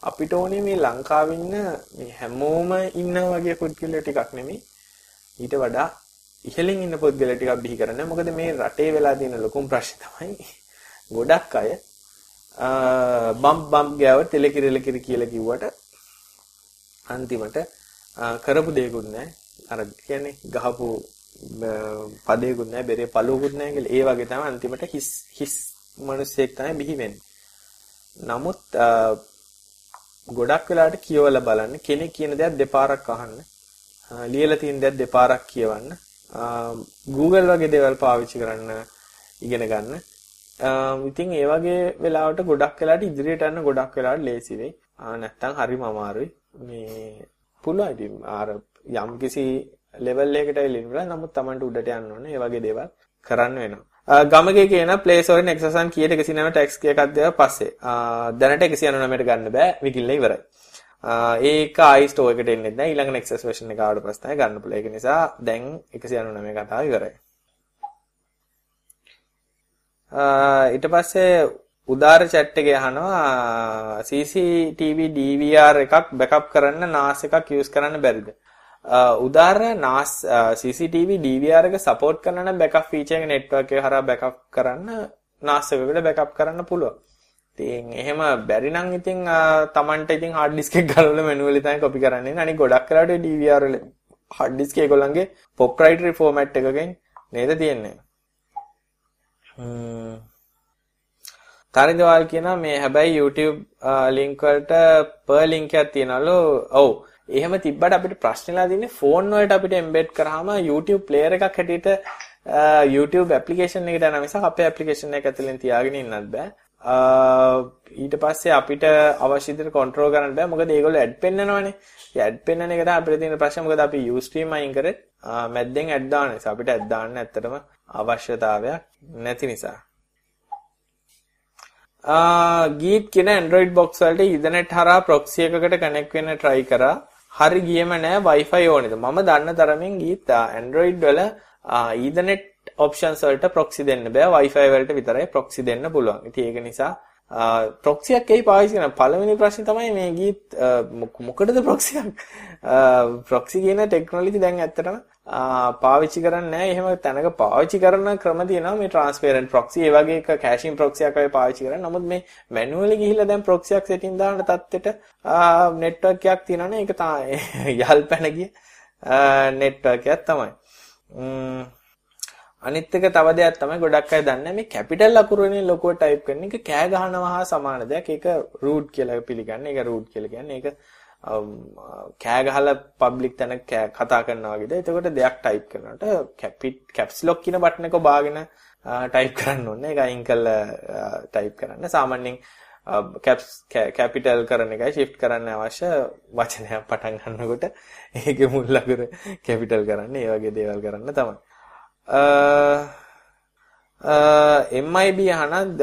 අපිට ඕනේ මේ ලංකාවේ ඉන්න මේ හැමෝම ඉන්න වගේ පුද්ගලයෝ ටිකක් නෙමෙයි. ඊට වඩා ඉහළින් ඉන්න පුද්ගලයා ටිකක් බිහි කරන්න. මොකද මේ රටේ වෙලා තියෙන ලොකුම ප්‍රශ්නේ තමයි ගොඩක් අය බම් බම් ගෑව තෙලකිරි එලකිරි කියලා කිව්වට අන්තිමට කරපු දෙයක්වත් නැහැ. අර කියන්නේ ගහපු පදයක්වත් නැහැ, බෙරේ පළුවකුත් නැහැ කියලා. ඒ වගේ තමයි අන්තිමට හිස් හිස් මිනිස්සෙක් තමයි බිහි වෙන්නේ. නමුත් ගොඩක් වෙලාවට කියවලා බලන්න කෙනෙක් කියන දේක් දෙපාරක් අහන්න. ලියලා තියෙන දේක් දෙපාරක් කියවන්න. Google වගේ දේවල් පාවිච්චි කරන්න ඉගෙන ගන්න. ඉතින් ඒ වගේ වෙලාවට ගොඩක් වෙලාට ඉදිරියට යන්න ගොඩක් වෙලාට ලේසි වෙයි. නැත්තම් හරිම අමාරුයි. මේ පුළුවන් ඉතින් අර යම්කිසි ලෙවල් එකකට එළිනවා. නමුත් Tamanට උඩට යන්න ඕනේ. ඒ වගේ දේවල් කරන්න වෙනවා. ගමගේ කියන play store nexus කීයට 109 tax එකක් දෙවා පස්සේ. දැනට 199ට ගන්න බෑ. විකිල්ල ඉවරයි. ඒක ආයි ස්ටෝ එකට එන්නේ නැහැ. ඊළඟ Nexus version එක ආවට පස්සේ තමයි ගන්න පුළුවන්. ඒක නිසා දැන් 199 කතාව ඉවරයි. ඊට පස්සේ උදාර chat එකේ අහනවා CCTV DVR එකක් බෑකප් කරන්න NAS එකක් use කරන්න බැරිද? උදාර NAS CCTV DVR එක support කරන නම් backup feature එක network එක හරහා backup කරන්න NAS එකකට backup කරන්න පුළුවන්. ඉතින් එහෙම බැරි නම් ඉතින් Tamanට ඉතින් hard disk එක ගලවලා manually තමයි copy කරන්නේ. අනික ගොඩක් කරාට DVR වල hard disk ඒගොල්ලන්ගේ proprietary format එකකින් නේද තියෙන්නේ. හ්ම් තරින්දවල් කියනවා මේ හැබැයි YouTube link වලට per link එකක් තියනලු. ඔව්. එහෙම තිබ්බට අපිට ප්‍රශ්නලා තියෙන්නේ ෆෝන් වලට අපිට එම්බෙඩ් කරාම YouTube player එකක් හැටියට YouTube application එකට යන මිසක් අපේ application එක ඇතුලෙන් තියාගෙන ඉන්නත් බෑ. ඊට පස්සේ අපිට අවශ්‍ය විදිහට control කරන්න බෑ. මොකද ඒගොල්ලෝ ad පෙන්නනවනේ. ඒ ad පෙන්නන එක තමයි අපිට තියෙන ප්‍රශ්නේ. මොකද අපි Ustream අයින් කරේ මැද්දෙන් ad දාන නිසා. අපිට ad දාන්න ඇත්තටම අවශ්‍යතාවයක් නැති නිසා. ගීත් කියන Android box වලට Ethernet හරහා proxy එකකට connect වෙන්න try කරා. හරි ගියම නෑ Wi-Fi ඕනේද? මම දන්න තරමින් ගීත් Android වල Ethernet options වලට proxy දෙන්න බෑ. Wi-Fi වලට විතරයි proxy දෙන්න පුළුවන්. ඉතින් ඒක නිසා ප්‍රොක්සි එකක් එයි පාවිච්චි කරන පළවෙනි ප්‍රශ්නේ තමයි මේ ගීත් මොකටද ප්‍රොක්සි එකක් ප්‍රොක්සි කියන ටෙක්නොලොජි දැන් ඇත්තටම පාවිච්චි කරන්නේ නැහැ. එහෙම තැනක පාවිච්චි කරන ක්‍රම තියෙනවා මේ transparent proxy ඒ වගේ එක caching proxy එකක් වගේ පාවිච්චි කරන්නේ. නමුත් මේ manually ගිහිල්ලා දැන් proxy එකක් setting දාන තත්ත්වෙට network එකක් තියෙනවනේ. ඒක තමයි යල්පැන ගිය network එකක් තමයි. අනිත් එක තව දෙයක් තමයි ගොඩක් අය දන්නේ මේ කැපිටල් අකුරුනේ ලොකුව ටයිප් කරන එක කෑ ගහනවා හා සමාන දෙයක්. ඒක රූට් කියලා පිළිගන්නේ. ඒක රූට් කියලා කියන්නේ. ඒක කෑ ගහලා පබ්ලික් තැන කතා කරනවා වගේද. එතකොට දෙයක් ටයිප් කරනකොට කැපිට් කැප්ස් ලොක් කියන බටන් එක බාගෙන ටයිප් කරන්න ඕනේ. ඒක අයින් කරලා ටයිප් කරන්න. සාමාන්‍යයෙන් කැප්ස් කැපිටල් කරන එකයි shift කරන්න අවශ්‍ය වචනයක් පටන් ගන්නකොට ඒකේ මුල් අකුර කැපිටල් කරන්න ඒ වගේ දේවල් කරන්න තමයි. MIB අහන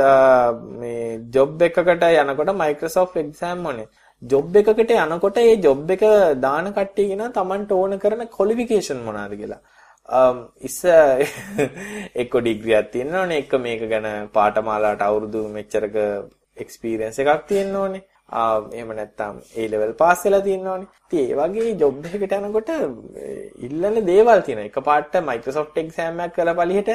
මේ ජොබ් එකකට යනකොට Microsoft exam ඕනේ. ජොබ් එකකට යනකොට ඒ ජොබ් එක දාන කට්ටිය කියන Tamanට ඕන කරන qualification මොනවාද කියලා. ඉස්ස එක්ක ඩිග්‍රියක් තියෙනවනේ එක්ක මේක ගැන පාඨමාලාවට අවුරුදු මෙච්චරක එක්ස්පීරියන්ස් එකක් තියෙන්න ඕනේ. එහෙම නැත්නම් A level පාස් වෙලා තියෙනවනේ. ඉතින් ඒ වගේ ජොබ් එකකට යනකොට ඉල්ලන දේවල් තියෙනවා. එකපාරට Microsoft exam එකක් කරලා පළිහෙට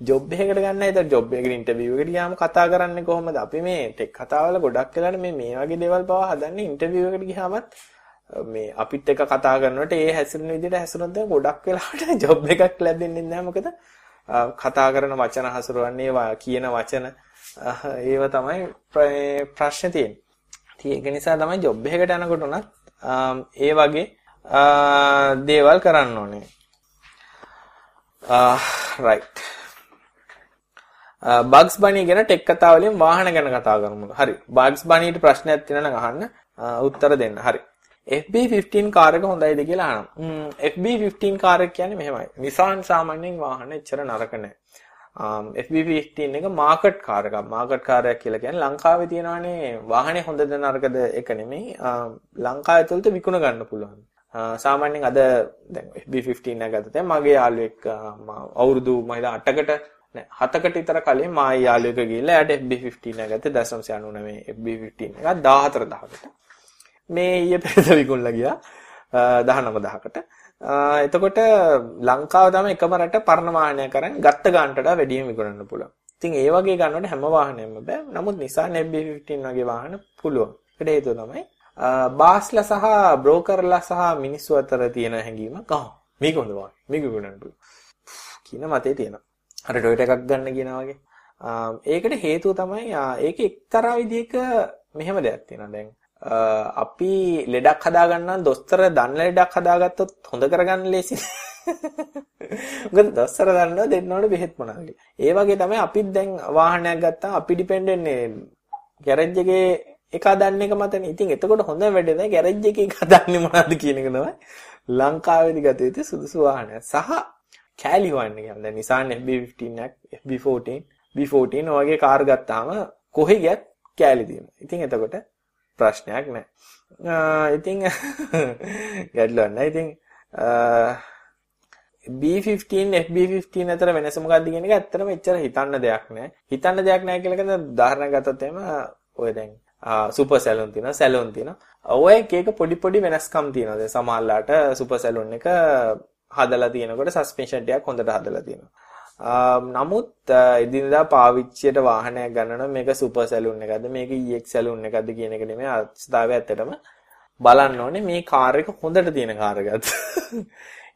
ජොබ් එකකට ගන්න. ඒතර ජොබ් එකකට ඉන්ටර්විව් එකට ගියාම කතා කරන්නේ කොහොමද? අපි මේ ටෙක් කතාවල ගොඩක් වෙලාට මේ මේ වගේ දේවල් පවා හදන්නේ ඉන්ටර්විව් එකට ගියාමත් මේ අපිත් එක්ක කතා කරනකොට ඒ හැසිරෙන විදිහට හැසිරුණොත් දැන් ගොඩක් වෙලාවට ජොබ් එකක් ලැබෙන්නේ නැහැ. මොකද කතා කරන වචන හසුරවන්නේ කියන වචන ඒව තමයි ප්‍රශ්නේ තියෙන්නේ. ඉතින් ඒක නිසා තමයි ජොබ් එකකට යනකොට උනත් ඒ වගේ දේවල් කරන්න ඕනේ. රයිට්. බග්ස් බනි ගැන ටෙක් කතා වලින් වාහන ගැන කතා කරමු. හරි. බග්ස් බනිට ප්‍රශ්නයක් තියෙනවා නම් අහන්න උත්තර දෙන්න. හරි. FB15 කාර් එක හොඳයිද කියලා අහනවා. FB15 කාර් එක කියන්නේ මෙහෙමයි. Nissan සාමාන්‍යයෙන් වාහන එච්චර නරක නැහැ. FB15 එක මාකට් කාර් එකක්. මාකට් කාර් එකක් කියලා කියන්නේ ලංකාවේ තියෙනවානේ වාහනේ හොඳද නරකද එක නෙමෙයි. ලංකාව ඇතුළත විකුණ ගන්න පුළුවන්. සාමාන්‍යයෙන් අද දැන් FB15 එක ගත්තොත් මගේ යාළුවෙක් අවුරුදු මම හිතා 8කට නෑ 7කට විතර කලින් මා යාළුවෙක් ගිහිල්ලා එයාට FB15 එක ගත්තේ 0.99 FB15 එකක් 14000කට. මේ ඊයේ පෙරේද විකුණලා ගියා 19000කට. එතකොට ලංකාව තමයි එකම රට පරණ වාහනයක් කරන් ගත්ත ගානට වඩා වැඩියෙන් විකුණන්න පුළුවන්. ඉතින් ඒ වගේ ගන්නකොට හැම වාහනයක්ම බෑ. නමුත් Nissan FB15 වගේ වාහන පුළුවන්. ඒකට හේතුව තමයි බාස්ලා සහ බ්‍රෝකර්ලා සහ මිනිස්සු අතර තියෙන හැඟීමක් ආ මේක හොඳ වාහන. මේක විකුණන්න පුළුවන්. කියන මතේ තියෙනවා. අර Toyota එකක් ගන්න කියනවා වගේ. ඒකට හේතුව තමයි ඒකේ එක්තරා විදිහක මෙහෙම දෙයක් තියෙනවා. දැන් අපි ලෙඩක් හදාගන්න දොස්තර දන්න ලෙඩක් හදාගත්තොත් හොඳ කරගන්න ලේසි. මොකද දොස්තර දන්නවා දෙන්න ඕනේ බෙහෙත් මොනවාද ඒ වගේ තමයි අපිත් දැන් වාහනයක් ගත්තා අපි ඩිපෙන්ඩ් වෙන්නේ ගෑරේජ් එකේ එක හදන්න එක මතනේ. ඉතින් එතකොට හොඳ වැඩේ නෑ ගෑරේජ් එකේ එක හදන්නේ මොනවද කියන එක තමයි ලංකාවේදී ගත යුතු සුදුසු වාහනය. සහ කෑලි වාහන කියන්නේ දැන් Nissan FB15 එකක් FB14 B14 වගේ කාර් ගත්තාම කොහෙ ගියත් කෑලි තියෙනවා. ඉතින් එතකොට ප්‍රශ්නයක් නැහැ. ඉතින් ගැටලුවක් නැහැ. ඉතින් B15 FB15 අතර වෙනස මොකක්ද කියන එක ඇත්තටම එච්චර හිතන්න දෙයක් නැහැ. හිතන්න දෙයක් නැහැ කියලා කියන උදාහරණයක් ගත්තොත් එහෙම ඔය දැන් සුපර් සැලුන් තියෙනවා සැලුන් තියෙනවා. ඔය එක එක පොඩි පොඩි වෙනස්කම් තියෙනවා. දැන් සමහරලාට සුපර් සැලුන් එක හදලා තියෙනකොට සස්පෙන්ෂන් ටිකක් හොඳට හදලා තියෙනවා. නමුත් එදිනදා පාවිච්චියට වාහනයක් ගන්න නම් මේක සුපර් සැලුන් එකක්ද මේක EX සැලුන් එකක්ද කියන එක නෙමෙයි අවස්ථාවේ ඇත්තටම බලන්න ඕනේ මේ කාර් එක හොඳට තියෙන කාර් එකක්ද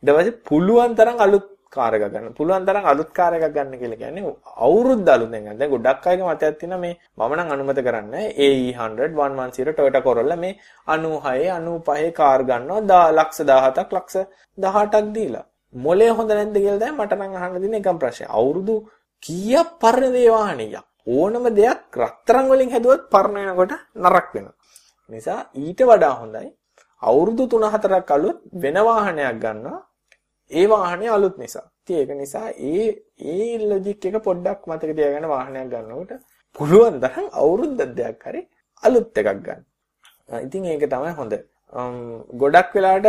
ඊට පස්සේ පුළුවන් තරම් අලුත් කාර් එකක් ගන්න. පුළුවන් තරම් අලුත් කාර් එකක් ගන්න කියලා කියන්නේ අවුරුද්ද අලුතෙන් ගන්න. දැන් ගොඩක් අයගේ මතයක් තියෙනවා මේ මම නම් අනුමත කරන්නේ AE100 110 Toyota Corolla මේ 96 95 කාර් ගන්නවා ලක්ෂ 17ක් ලක්ෂ 18ක් දීලා. මොලේ හොඳ නැද්ද කියලා දැන් මට නම් අහන්න දෙන එකම ප්‍රශ්නේ. අවුරුදු කීයක් පරණ දේ වාහනයක්. ඕනම දෙයක් රත්තරන් වලින් හැදුවත් පරණ වෙනකොට නරක වෙනවා. නිසා ඊට වඩා හොඳයි අවුරුදු 3-4ක් අලුත් වෙන වාහනයක් ගන්නවා. ඒ වාහනේ අලුත් නිසා. ඉතින් ඒක නිසා ඒ ඒ ලොජික් එක පොඩ්ඩක් මතක තියාගන්න වාහනයක් ගන්නකොට පුළුවන් තරම් අවුරුද්දක් දෙයක් හරි අලුත් එකක් ගන්න. ඉතින් ඒක තමයි හොඳ. ගොඩක් වෙලාට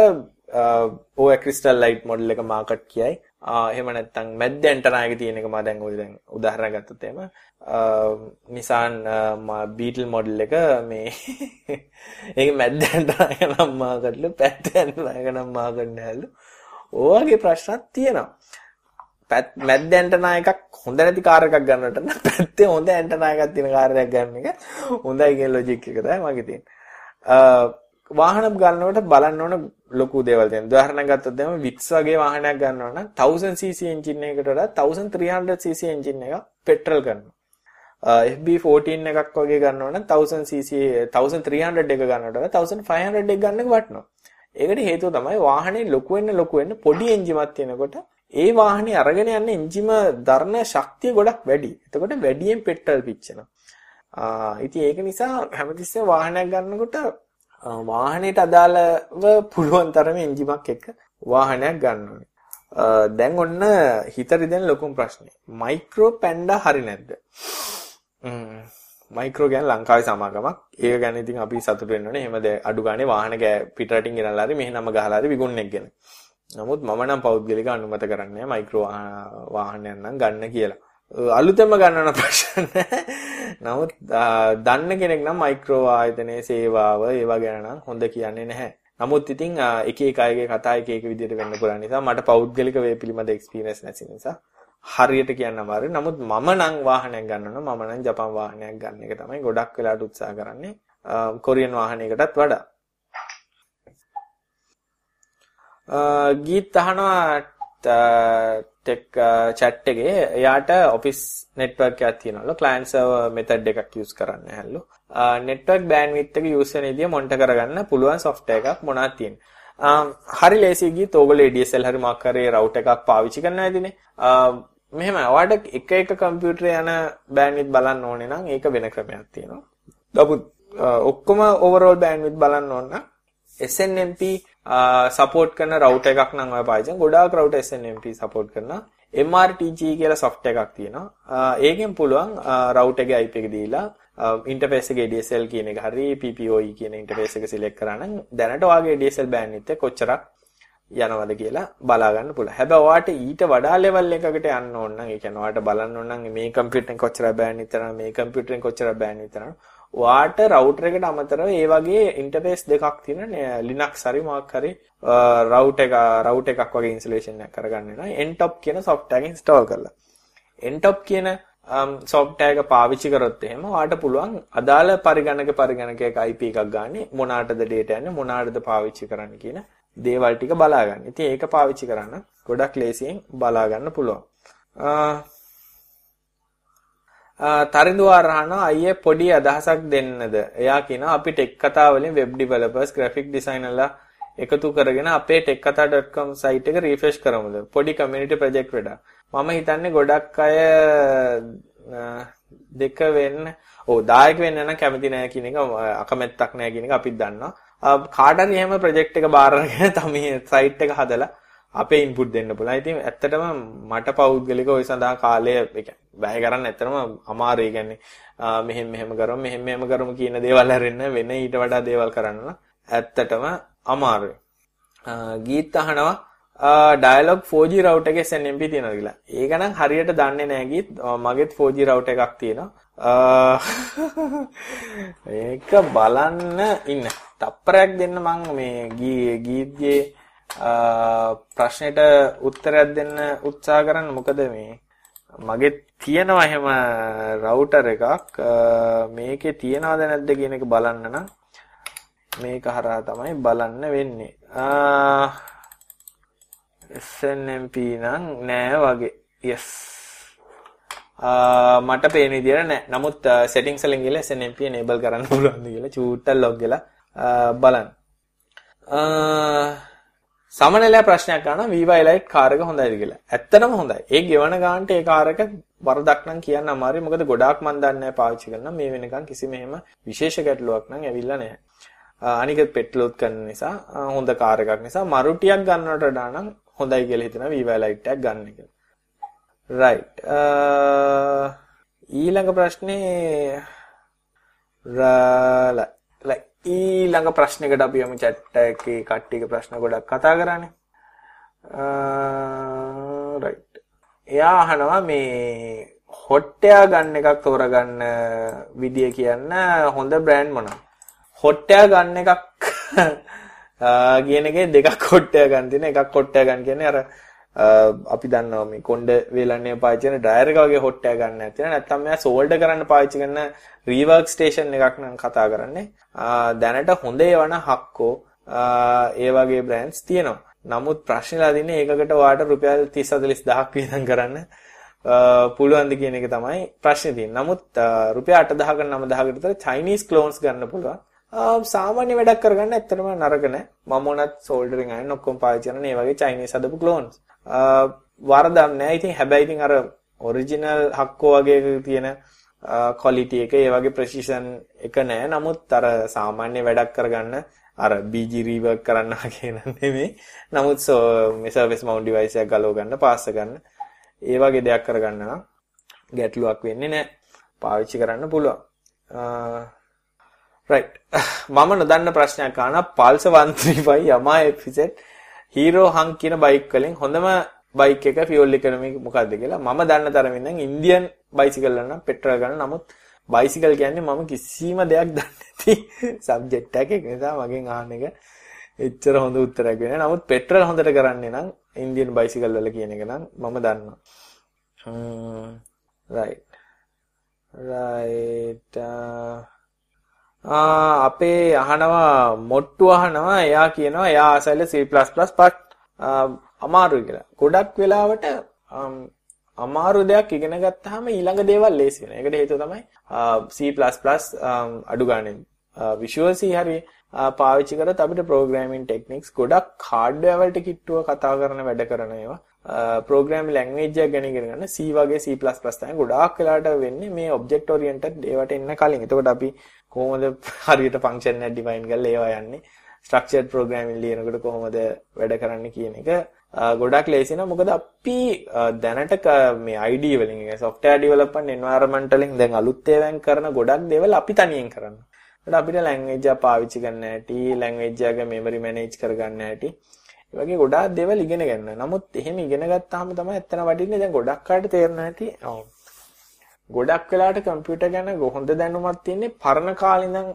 ඔය ක්‍රිස්ටල් ලයිට් මොඩල් එක මාකට් කියයි. එහෙම නැත්නම් මැද්ද ඇන්ටනා එක තියෙන එක මම දැන් ඔය දැන් උදාහරණ ගත්තොත් එහෙම Nissan Beetle මොඩල් එක මේ ඒක මැද්ද ඇන්ටනා එක නම් මාකට්ලු පැත්ත ඇන්ටනා එක නම් මාකට් නෑලු. ඕවගේ ප්‍රශ්නත් තියෙනවා. පැත් මැද්ද ඇන්ටනා එකක් හොඳ නැති කාර් එකක් ගන්නට නම් පැත්තේ හොඳ ඇන්ටනා එකක් තියෙන කාර් එකක් ගන්න එක හොඳයි කියන ලොජික් එක තමයි මගේ තියෙන්නේ. වාහන ගන්නකොට බලන්න ඕන ලොකු දේවල් තියෙනවා. උදාහරණයක් ගත්තොත් එහෙනම් වික්ස් වගේ වාහනයක් ගන්නවා නම් 1000cc එන්ජින් එකකට වඩා 1300cc එන්ජින් එක පෙට්‍රල් කරනවා. FB14 එකක් වගේ ගන්නවා නම් 1000cc 1300 එක ගන්නවට වඩා 1500 එක ගන්න එක වටනවා. ඒකට හේතුව තමයි වාහනේ ලොකු වෙන්න ලොකු වෙන්න පොඩි එන්ජිමක් තියෙනකොට ඒ වාහනේ අරගෙන යන එන්ජිම දරන ශක්තිය ගොඩක් වැඩි. එතකොට වැඩියෙන් පෙට්‍රල් පිච්චෙනවා. ආ ඉතින් ඒක නිසා හැමතිස්සෙම වාහනයක් ගන්නකොට වාහනේට අදාළව පුළුවන් තරම එන්ජිමක් එක්ක වාහනයක් ගන්න ඕනේ. දැන් ඔන්න හිත රිදෙන ලොකුම ප්‍රශ්නේ. මයික්‍රෝ පැන්ඩා හරි නැද්ද? මයික්‍රෝ ගැන ලංකාවේ සමාගමක්. ඒක ගැන ඉතින් අපි සතුටු වෙන්න ඕනේ. එහෙම අඩු ගානේ වාහන පිටරටින් ගෙනල්ලා හරි මෙහෙ නම ගහලා හරි විකුණනෙක් ගැන. නමුත් මම නම් පෞද්ගලික අනුමත කරන්නේ මයික්‍රෝ වාහනයක් නම් ගන්න කියලා. අලුතෙන්ම ගන්නන ප්‍රශ්න නමුත් දන්න කෙනෙක් නම් මයික්‍රෝ ආයතනයේ සේවාව ඒවා ගැන නම් හොඳ කියන්නේ නැහැ. නමුත් ඉතින් එක එක අයගේ කතා එක එක විදිහට වෙන්න පුළුවන් නිසා මට පෞද්ගලික වේ පිළිබඳ එක්ස්පීරියන්ස් නැති නිසා හරියට කියන්න අමාරුයි. නමුත් මම නම් වාහනයක් ගන්නවා මම නම් ජපාන් වාහනයක් ගන්න එක තමයි ගොඩක් වෙලාට උත්සාහ කරන්නේ. කොරියන් වාහනයකටත් වඩා. ගීත් අහනවා ටෙක් uh, chat එකේ එයාට ඔෆිස් network එකක් තියෙනවලු client server method එකක් use කරන්න හැලු. Uh, network bandwidth එක use වෙන විදිය මොනිටර් කරගන්න පුළුවන් software එකක් මොනවද තියෙන්නේ. Um, හරි ලේසි ගියත් ඕගොල්ලෝ ADSL හරි මොකක් හරි router එකක් පාවිච්චි කරනවා ඇතිනේ. Uh, මෙහෙම ඔයාලට එක එක කම්පියුටරේ යන බෑන්ඩ්විඩ්ත් බලන්න ඕනේ නම් ඒක වෙන ක්‍රමයක් තියෙනවා. නමුත් ඔක්කොම ඕවර්ඕල් බෑන්ඩ්විඩ්ත් බලන්න ඕන නම් SNMP සපෝට් කරන රවුටර් එකක් නම් ඔය පාවිච්චි කරන ගොඩාක් රවුටර් SNMP සපෝට් කරනවා. MRTG කියලා software එකක් තියෙනවා. ඒකෙන් පුළුවන් රවුටර් එකේ IP එක දීලා ඉන්ටර්ෆේස් එකේ DSL කියන එක හරි PPOE කියන ඉන්ටර්ෆේස් එක සිලෙක්ට් කරා නම් දැනට ඔයාගේ DSL බෑන්ඩ්විඩ්ත් කොච්චරක් යනවද කියලා බලා ගන්න පුළුවන්. හැබැයි ඔයාට ඊට වඩා ලෙවල් එකකට යන්න ඕන නම් ඒ කියන්නේ ඔයාට බලන්න ඕන නම් මේ කම්පියුටරෙන් කොච්චර බෑන්ඩ් විතරන මේ කම්පියුටරෙන් කොච්චර බෑන්ඩ් විතරන ඔයාට රවුටර් එකට අමතරව ඒ වගේ ඉන්ටර්ෆේස් දෙකක් තියෙන Linux හරි මොකක් හරි රවුටර් එක රවුටර් එකක් වගේ ඉන්ස්ටලේෂන් එකක් කරගන්න වෙනවා Ntop කියන software එක install කරලා. Ntop කියන software එක පාවිච්චි කරොත් එහෙම ඔයාට පුළුවන් අදාළ පරිගණක පරිගණකයක IP එකක් ගන්න මොනාටද data යන්නේ මොනාටද පාවිච්චි කරන්න කියන දේවල් ටික බලා ගන්න. ඉතින් ඒක පාවිච්චි කරන්න ගොඩක් ලේසියෙන් බලා ගන්න පුළුවන්. තරිඳුවාර අහනවා අයියේ පොඩි අදහසක් දෙන්නද? එයා කියනවා අපි ටෙක් කතා වලින් වෙබ් ඩෙවලොපර්ස්, ග්‍රැෆික් ඩිසයිනර්ලා එකතු කරගෙන අපේ tekkatha.com site එක රිෆ්‍රෙෂ් කරමුද? පොඩි කමියුනිටි ප්‍රොජෙක්ට් වැඩක්. මම හිතන්නේ ගොඩක් අය දෙක වෙන්න ඔව් දායක වෙන්න නම් කැමති නෑ කියන එක අකමැත්තක් නෑ කියන එක අපිත් දන්නවා. කාට හරි එහෙම ප්‍රොජෙක්ට් එක බාර අරගෙන තමයි සයිට් එක හදලා අපේ ඉන්පුට් දෙන්න පුළුවන්. ඉතින් ඇත්තටම මට පෞද්ගලිකව ওই සඳහා කාලය වැය කරන්න ඇත්තටම අමාරුයි. කියන්නේ මෙහෙම මෙහෙම කරමු මෙහෙම මෙහෙම කරමු කියන දේවල් හැරෙන්න වෙන ඊට වඩා දේවල් කරන්න ඇත්තටම අමාරුයි. ගීත් අහනවා ඩයලොග් 4G router එකේ SNMP තියෙනවා කියලා. ඒක නම් හරියට දන්නේ නැහැ ගීත්. මගෙත් 4G router එකක් තියෙනවා. ඒක බලන්න ඉන්න. තප්පරයක් දෙන්න මං මේ ගීත්ගේ ප්‍රශ්නෙට උත්තරයක් දෙන්න උත්සාහ කරන්න මොකද මේ මගේ තියෙනවා එහෙම රවුටර් එකක් මේකේ තියනවද නැද්ද කියන එක බලන්න නම් මේක හරහා තමයි බලන්න වෙන්නේ SNMP නම් නෑ වගේ. yes. මට පේන විදියට නෑ. නමුත් settings වලින් ගිහලා SNMP enable කරන්න පුළුවන්ද කියලා චූට්ටක් log වෙලා බලන්න. සමනලයා ප්‍රශ්නයක් අහනවා Viva Elite කාර් එක හොඳයිද කියලා. ඇත්තටම හොඳයි. ඒ ගෙවන ගානට ඒ කාර් එක වරදක් නම් කියන්න අමාරුයි. මොකද ගොඩාක් මන් දන්නේ නැහැ පාවිච්චි කරන මේ වෙනකන් කිසිම එහෙම විශේෂ ගැටලුවක් නම් ඇවිල්ලා නැහැ. අනික පෙට්‍රලුත් කරන නිසා හොඳ කාර් එකක් නිසා මරුටියක් ගන්නවට වඩා නම් හොඳයි කියලා හිතනවා Viva Elite එකක් ගන්න එක. right. ඊළඟ ප්‍රශ්නේ රාලා ඊළඟ ප්‍රශ්නයකට අපි යමු chat එකේ කට්ටියගේ ප්‍රශ්න ගොඩක් කතා කරානේ. රයිට්. එයා අහනවා මේ හොට්ටයා ගන්න එකක් තෝරගන්න විදිය කියන්න හොඳ බ්‍රෑන්ඩ් මොනවද? හොට්ටයා ගන්න එකක් කියන එකේ දෙකක් හොට්ටයා ගන්න තියෙන එකක් හොට්ටයා ගන්න කියන්නේ අර Uh, අපි දන්නවා මේ කොණ්ඩ වේලන්නේ පාවිච්චි කරන ඩ්‍රයර් එක වගේ හොට් එකක් ගන්න නැත්නම් නැත්නම් මෙයා සෝල්ඩර් කරන්න පාවිච්චි කරන රීවර්ක් ස්ටේෂන් එකක් නම් කතා කරන්නේ. Uh, දැනට හොඳ ඒවන හක්කෝ ඒ වගේ බ්‍රෑන්ඩ්ස් තියෙනවා. නමුත් ප්‍රශ්නලා දින්නේ ඒකකට ඔයාට රුපියල් 30 40000ක් වියදම් කරන්න uh, පුළුවන්ද කියන එක තමයි ප්‍රශ්නේ තියෙන්නේ. නමුත් රුපියල් 8000කට 9000කට විතර චයිනීස් ක්ලෝන්ස් ගන්න පුළුවන්. සාමාන්‍ය වැඩක් කරගන්න ඇත්තටම නරක නෑ. මම උනත් සෝල්ඩරින් අයන් ඔක්කොම පාවිච්චි කරන මේ වගේ චයිනීස් හදපු ක්ලෝන්ස්. වරදක් නෑ. ඉතින් හැබැයි ඉතින් අර ඔරිජිනල් හක්කෝ වගේ තියෙන ක්වොලිටි එක ඒ වගේ ප්‍රෙසිෂන් එක නෑ. නමුත් අර සාමාන්‍ය වැඩක් කරගන්න අර BG රීවර්ක් කරන්න වගේ නෙමෙයි. නමුත් මේ සර්විස් මවුන්ට් ඩිවයිස් එකක් ගලව ගන්න, පාස් ගන්න. ඒ වගේ දෙයක් කරගන්න නම් ගැටලුවක් වෙන්නේ නෑ. පාවිච්චි කරන්න පුළුවන්. right. මම නොදන්න ප්‍රශ්නයක් අහනවා Pulsar 135 Yamaha FZ හීරෝ හං කියන බයික් වලින් හොඳම බයික් එක ෆියුල් ඉකොනොමි මොකක්ද කියලා මම දන්න තරමින් නම් ඉන්දියන් බයිසිකල් නම් පෙට්‍රල් ගන්න. නමුත් බයිසිකල් කියන්නේ මම කිසිම දෙයක් දන්නේ නැති සබ්ජෙක්ට් එකක්. නිසා මගෙන් අහන්න එක එච්චර හොඳ උත්තරයක් වෙන්නේ නමුත් පෙට්‍රල් හොඳට කරන්නේ නම් ඉන්දියන් බයිසිකල් වල කියන එක නම් මම දන්නවා. right. Right uh, අපේ අහනවා මොට්ටු අහනවා එයා කියනවා එයා ආසයිල C++ පත් අමාරුයි කියලා. ගොඩක් වෙලාවට අමාරු දෙයක් ඉගෙන ගත්තාම ඊළඟ දේවල් ලේසි වෙනවා. ඒකට හේතුව තමයි C++ අඩු ගානේ Visual C හරි පාවිච්චි කරත් අපිට programming techniques ගොඩක් hardware වලට කිට්ටුව කතා කරන වැඩ කරන ඒවා ප්‍රෝග්‍රෑම් ලැන්ග්වේජ් එකක් ගැන ඉගෙන ගන්න C වගේ C++ තමයි ගොඩාක් වෙලාට වෙන්නේ මේ object oriented ඒවට එන්න කලින්. එතකොට අපි කොහොමද හරියට ෆන්ක්ෂන් එක ඩිෆයින් කරලා ඒවා යන්නේ ස්ට්‍රක්චර්ඩ් ප්‍රෝග්‍රෑමින් ලියනකොට කොහොමද වැඩ කරන්න කියන එක ගොඩක් ලේසි නෑ මොකද අපි දැනට මේ ID වලින් software development environment වලින් දැන් අලුත් ඒවාන් කරන ගොඩක් දේවල් අපි තනියෙන් කරන්න. ඒකට අපිට language එක පාවිච්චි කරන්න ඇති, language එක memory manage කරගන්න ඇති. ඒ වගේ ගොඩාක් දේවල් ඉගෙන ගන්න. නමුත් එහෙම ඉගෙන ගත්තාම තමයි ඇත්තන වටින්නේ දැන් ගොඩක් අයට තේරෙන්න ඇති. ඔව්. ගොඩක් වෙලාට කම්පියුටර් ගැන හොඳ දැනුමක් තියෙන්නේ පරණ කාලේ ඉඳන්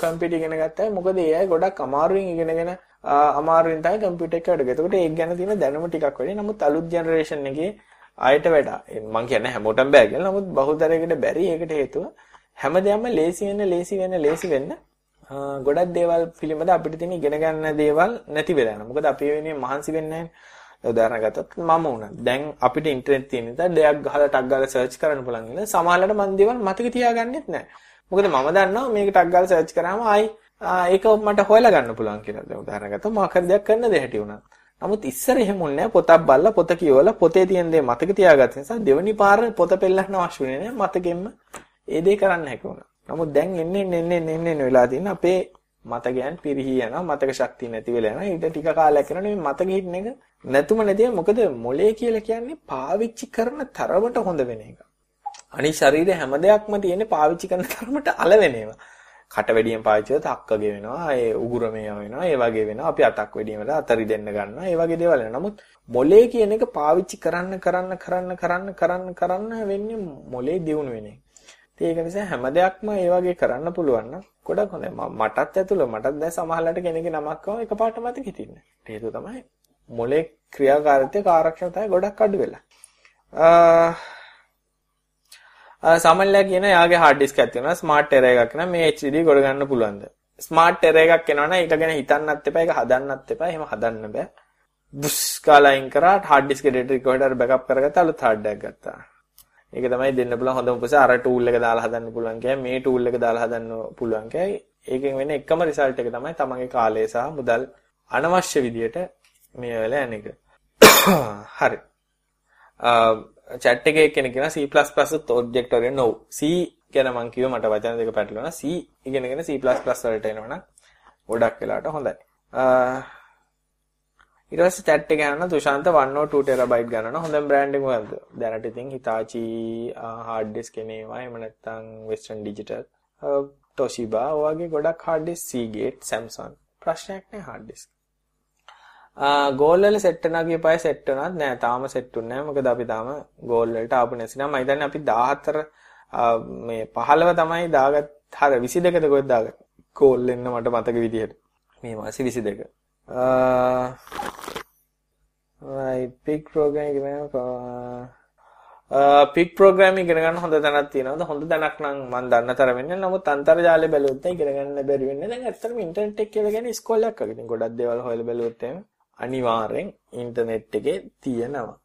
කම්පියුටර් ඉගෙන ගත්තා. මොකද ඒ අය ගොඩක් අමාරුවෙන් ඉගෙනගෙන අමාරුවෙන් තමයි කම්පියුටර් එක වැඩ කරේ. එතකොට ඒක ගැන තියෙන දැනුම ටිකක් වැඩි. නමුත් අලුත් ජෙනරේෂන් එකේ අයට වඩා මම කියන්නේ හැමෝටම බෑ කියලා. නමුත් බහුතරයකට බැරි. ඒකට හේතුව හැමදේම ලේසි වෙන්න ලේසි වෙන්න ලේසි වෙන්න ගොඩක් දේවල් පිළිබඳ අපිට තියෙන ඉගෙන ගන්න දේවල් නැති වෙලා යනවා. මොකද අපි වෙනුවෙන් මහන්සි වෙන්නේ නැහැ. උදාහරණ ගත්තොත් මම වුණා. දැන් අපිට ඉන්ටර්නෙට් තියෙන නිසා දෙයක් ගහලා ටක් ගාලා සර්ච් කරන්න පුළුවන් ඉන්නේ. සමහරවිට මම දේවල් මතක තියාගන්නෙත් නැහැ. මොකද මම දන්නවා මේක ටක් ගාලා සර්ච් කරාම ආයි ඒක මට හොයලා ගන්න පුළුවන් කියලා. දැන් උදාහරණ ගත්තොත් මොකක් හරි දෙයක් කරන්න දෙහැටි වුණා. නමුත් ඉස්සර එහෙම වුණේ පොතක් බලලා පොත කියවලා පොතේ තියෙන දේ මතක තියාගත්ත නිසා දෙවනි පාර පොත පෙන්නන්න අවශ්‍ය වෙන්නේ නැහැ. මතකෙන්න ඒ දේ කරන්න හැකි වුණා. නමුත් දැන් එන්නේ එන්නේ එන්නේ එන්නේ වෙලා තියෙන අපේ මතකයන් පිරිහි යනවා මතක ශක්තිය නැති වෙලා යනවා ඊට ටික කාලයක් යනකොට මේ මතක හිටින එක නැතුම නැතිව මොකද මොලේ කියලා කියන්නේ පාවිච්චි කරන තරමට හොඳ වෙන එක. අනිත් ශරීරයේ හැම දෙයක්ම තියෙන්නේ පාවිච්චි කරන තරමට අල වෙන ඒවා. කට වැඩියෙන් පාවිච්චි කරලා අක්කගේ වෙනවා, ඒ උගුර මේවා වෙනවා, ඒ වගේ වෙනවා. අපි අතක් වැඩියෙන් වෙලා අතරි දෙන්න ගන්නවා. ඒ වගේ දේවල් වෙනවා. නමුත් මොලේ කියන එක පාවිච්චි කරන්න කරන්න කරන්න කරන්න කරන්න කරන්න වෙන්නේ මොලේ දියුණු වෙන එක. ඒක නිසා හැම දෙයක්ම ඒ වගේ කරන්න පුළුවන් නම් ගොඩක් හොඳයි. මටත් ඇතුළ මටත් දැන් සමහරවිට කෙනෙක්ගේ නමක් කව එකපාරට මතක හිටින්නේ. ඒක තමයි මොලේ ක්‍රියාකාරීත්වය කාර්යක්ෂමතාවය ගොඩක් අඩු වෙලා. සාමාන්‍යයෙන් කියන යාගේ hard disk එකක් තියෙනවා smart error එකක් නේ මේ HDD ගොඩ ගන්න පුළුවන්ද? smart error එකක් එනවනම් ඒක ගැන හිතන්නත් එපා ඒක හදන්නත් එපා එහෙම හදන්න බෑ. බුස් කාලා අයින් කරා hard disk data recorder backup කරගත්තා අලුත් hard disk ගත්තා. ඒක තමයි දෙන්න පුළුවන් හොඳම උපස අර tool එක දාලා හදන්න පුළුවන් කියයි මේ tool එක දාලා හදන්න පුළුවන් කියයි. ඒකෙන් වෙන එකම result එක තමයි තමන්ගේ කාලය සහ මුදල් අනවශ්‍ය විදියට මේ වෙලාව යන එක. හරි. chat එකේ කෙනෙක් කියනවා C++ උත් object oriented no. C කියන මං කිව්ව මට වචන දෙක පැටලුණා. C ඉගෙනගෙන C++ වලට එනවනම් ගොඩක් වෙලාට හොඳයි. ඊට පස්සේ chat එක ගන්න තුෂාන්ත 102 TB ගන්නවා. හොඳම බ්‍රෑන්ඩ් එක මොකද්ද? දැනට ඉතින් Hitachi hard disk එනේවා. එහෙම නැත්නම් Western Digital, Toshiba වගේ ගොඩක් hard disk Seagate, Samsung. ප්‍රශ්නයක් නෑ hard disk. ගෝල් වල සෙට් වෙනා කියපයි සෙට් වුණත් නෑ තාම සෙට් වුන්නේ නෑ. මොකද අපි තාම ගෝල් වලට ආපු නැසි නම් මම හිතන්නේ අපි 14 මේ 15 තමයි දාගත් හර 22ද කොහෙද දාගත්? ගෝල් එන්න මට මතක විදිහට මේ මාසේ 22 right big program ඉගෙන පික් ප්‍රෝග්‍රෑම් ඉගෙන ගන්න හොඳ තැනක් තියෙනවද? හොඳ තැනක් නම් මම දන්න තරම් වෙන්නේ නමුත් අන්තර්ජාලය බැලුවොත් ඉගෙන ගන්න බැරි වෙන්නේ. දැන් ඇත්තටම ඉන්ටර්නෙට් එක කියලා කියන්නේ ඉස්කෝලයක් වගේ. ඉතින් ගොඩක් දේවල් හොයලා බැලුවොත් එහෙම. අනිවාර්යෙන් ඉන්ටර්නෙට් එකේ තියෙනවා.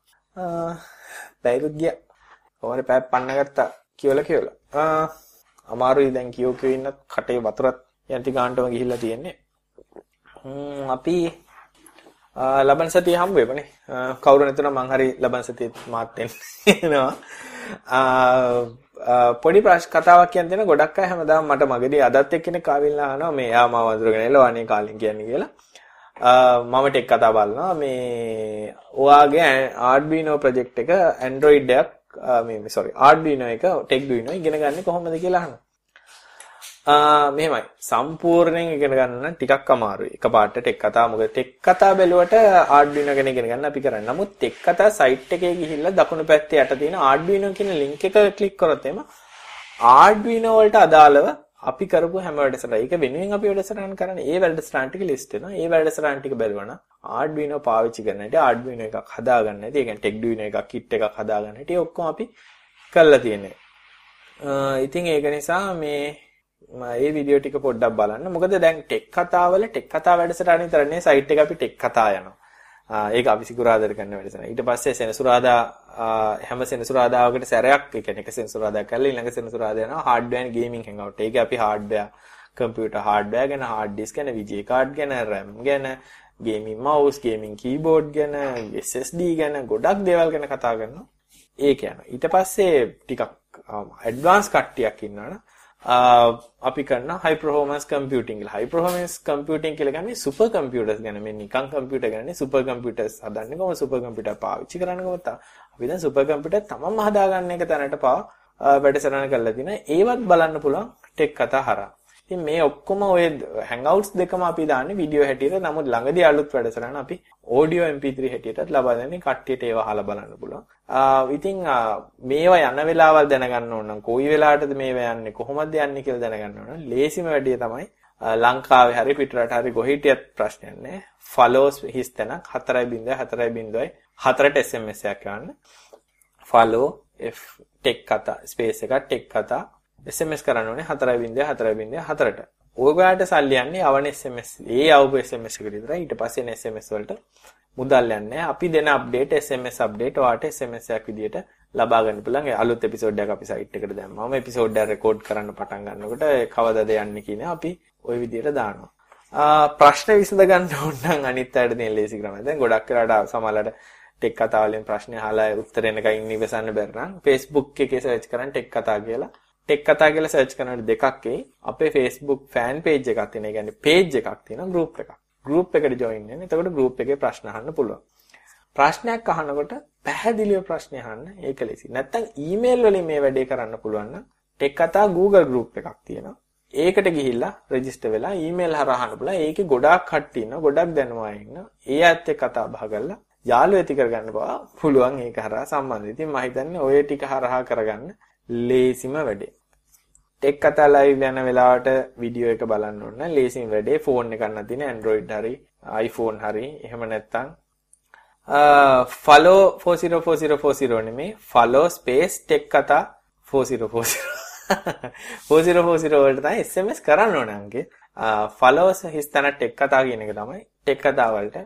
බැයිරුත් ගියා. ඕනේ පැය පන්න ගත්තා කියවලා කියවලා. අමාරුයි දැන් කියෝ කියෝ ඉන්නත් කටේ වතුරත් යන්ති ගානටම ගිහිල්ලා තියෙන්නේ. අපි ලබන සතිය හම්බ වෙමනේ. කවුරු නැතුණා මං හරි ලබන සතියේ මාත් එනවා. පොඩි ප්‍රශ් කතාවක් කියන්න දෙන ගොඩක් අය හැමදාම මට මගදී අදත් එක්කෙනෙක් ආවිල්ලා අහනවා මේ යා මාව වඳුරගෙන එළව අනේ කාලෙන් කියන්නේ කියලා. මම ටෙක් කතා බලනවා මේ ඔයාගේ Arduino project එක Android එකක් මේ sorry Arduino එක TechDuino ඉගෙන ගන්න කොහොමද කියලා අහනවා. මෙහෙමයි සම්පූර්ණයෙන් ඉගෙන ගන්න ටිකක් අමාරුයි. එකපාරට ටෙක් කතා මොකද ටෙක් කතා බැලුවට Arduino ගැන ඉගෙන ගන්න අපි කරන්නේ. නමුත් ටෙක් කතා සයිට් එකේ ගිහිල්ලා දකුණු පැත්තේ යට තියෙන Arduino කියන link එක ක්ලික් කරොත් එම Arduino වලට අදාළව අපි කරපු හැම වැඩසටහන ඒක වෙනුවෙන් අපි වැඩසටහන් කරන්නේ ඒ වැඩසටහන් ටික ලිස්ට් වෙනවා. ඒ වැඩසටහන් ටික බැලුවනම් Arduino පාවිච්චි කරන හැටි Arduino එකක් හදාගන්න හැටි, ඒ කියන්නේ TechDuino එකක් kit එකක් හදාගන්න හැටි ඔක්කොම අපි කරලා තියෙනවා. ඉතින් ඒක නිසා මේ මේ වීඩියෝ ටික පොඩ්ඩක් බලන්න. මොකද දැන් ටෙක් කතාවල ටෙක් කතා වැඩසටහන විතරනේ සයිට් එක අපි ටෙක් කතා යනවා. ඒක අපි සිකුරාදාට කරන වැඩසටහන. ඊට පස්සේ සෙනසුරාදා හැම සෙනසුරාදාවකට සැරයක් ඒ කියන්නේ එක සෙනසුරාදා කරලා ඊළඟ සෙනසුරාදා යනවා hardware and gaming hangout. ඒක අපි hardware, computer hardware ගැන, hard disk ගැන, VGA card ගැන, RAM ගැන, gaming mouse, gaming keyboard ගැන, SSD ගැන ගොඩක් දේවල් ගැන කතා කරනවා. ඒක යනවා. ඊට පස්සේ ටිකක් advanced කට්ටියක් ඉන්නවනේ. අපි කරන high performance computing කියලා. high performance computing කියලා කියන්නේ super computers ගැන. මේ නිකන් computer ගැන නේ super computers හදන්නේ කොහොම super computer පාවිච්චි කරන්නේ කොහොමද? අපි දැන් super computer තමන්ම හදාගන්න එක තැනට පාව වැඩසටහන කරලා තිනවා. ඒවත් බලන්න පුළුවන් ටෙක් කතා හරහා. ඉතින් මේ ඔක්කොම ඔය hangouts දෙකම අපි දාන්නේ වීඩියෝ හැටියට. නමුත් ළඟදී අලුත් වැඩසටහන අපි audio mp3 හැටියටත් ලබා දෙන්නේ කට්ටියට ඒව අහලා බලන්න පුළුවන්. ඉතින් මේවා යන වෙලාවල් දැනගන්න ඕන නම් කොයි වෙලාවටද මේවා යන්නේ කොහොමද යන්නේ කියලා දැනගන්න ඕන. ලේසිම වැඩේ තමයි ලංකාවේ හරි පිටරට හරි කොහිටියත් ප්‍රශ්නයක් නැහැ. follows හිස් තැනක් 4.4.4ට SMS එකක් යවන්න. follow f tech කතා space එකක් tech කතා SMS කරන්න ඕනේ 4.4.4ට. ඔයගොල්ලන්ට සල්ලි යන්නේ අවන SMS. ඒ අවුප SMS එකට විතරයි. ඊට පස්සේ එන SMS වලට මුදල් යන්නේ අපි දෙන අප්ඩේට් SMS අප්ඩේට් ඔයාට SMS එකක් විදියට ලබා ගන්න පුළුවන්. අලුත් එපිසෝඩ් එකක් අපි සයිට් එකට දැම්මම එපිසෝඩ් එක රෙකෝඩ් කරන්න පටන් ගන්නකොට කවදද යන්නේ කියන අපි ওই විදියට දානවා. ප්‍රශ්න විසඳ ගන්න ඕන නම් අනිත් අයට දෙන ලේසි ක්‍රමය. දැන් ගොඩක් වෙලාට සමහරවල්ලාට ටෙක් කතා වලින් ප්‍රශ්න අහලා උත්තර එනකන් ඉවසන්න බැරි නම් Facebook එකේ සර්ච් කරන් ටෙක් කතා කියලා ටෙක් කතා කියලා සර්ච් කරනකොට දෙකක් එයි. අපේ Facebook fan page එකක් තියෙන. ඒ කියන්නේ page එකක් තියෙනවා group එකක්. group එකට join වෙන්න. එතකොට group එකේ ප්‍රශ්න අහන්න පුළුවන්. ප්‍රශ්නයක් අහනකොට පැහැදිලිව ප්‍රශ්න අහන්න ඒක ලෙසි. නැත්තම් email වලින් මේ වැඩේ කරන්න පුළුවන් නම් ටෙක් කතා Google group එකක් තියෙනවා. ඒකට ගිහිල්ලා රෙජිස්ටර් වෙලා ඊමේල් හරහා අහන්න පුළුවන්. ඒකේ ගොඩාක් කට්ටිය ඉන්නවා. ගොඩක් දැනුම අය ඉන්නවා. ඒ ඇත්ත එක්ක කතා බහ කරලා යාළුවෝ ඇති කරගන්න බව පුළුවන් ඒක හරහා සම්බන්ධයි. ඉතින් මම හිතන්නේ ඔය ටික හරහා කරගන්න ලේසිම වැඩේ. ටෙක් කතා ලයිව් යන වෙලාවට වීඩියෝ එක බලන්න ඕන. ලේසින් වැඩේ ෆෝන් එකක් නැතිනේ Android හරි iPhone හරි එහෙම නැත්නම් follow 404040 නෙමේ follow space ටෙක් කතා 4040 4040 වලට තමයි SMS කරන්න ඕන අංගේ. followers හිස්තන ටෙක් කතා කියන එක තමයි ටෙක් කතා වලට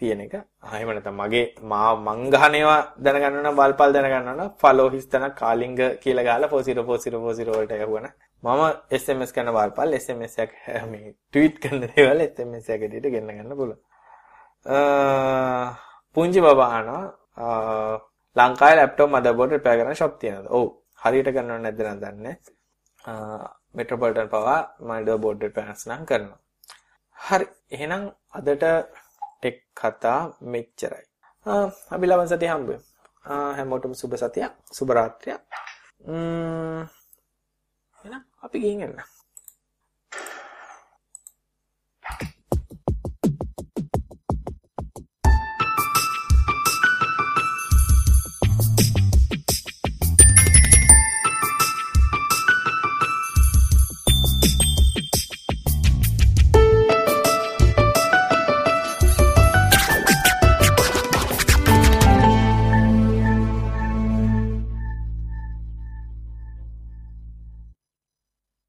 තියෙන එක. ආ එහෙම නැත්නම් මගේ මා මං ගහනේවා දැනගන්න නම් වල්පල් දැනගන්න නම් ෆලෝ හිස්තන කාලිංග කියලා ගහලා 404040 වලට යහුවන. මම SMS කරන වල්පල් SMS එකක් මේ ට්වීට් කරන දේවල් SMS එකකට ගෙන්න ගන්න පුළුවන්. පුංචි බබා අහනවා ලංකාවේ ලැප්ටොප් මදර්බෝඩ් රිපෙයාර් කරන ෂොප් තියෙනවද? ඔව්. හරියට කරනව නැද්ද නම් දන්නේ. මෙට්‍රොපොලිටන් පවා මදර්බෝඩ් රිපෙයාර්ස් නම් කරනවා. හරි. එහෙනම් අදට ටෙක් කතා මෙච්චරයි. අපි ලබන සතියේ හම්බ වෙමු. හැමෝටම සුබ සතියක්, සුබ රාත්‍රියක්. ම්ම් එහෙනම් අපි ගිහින් එන්න.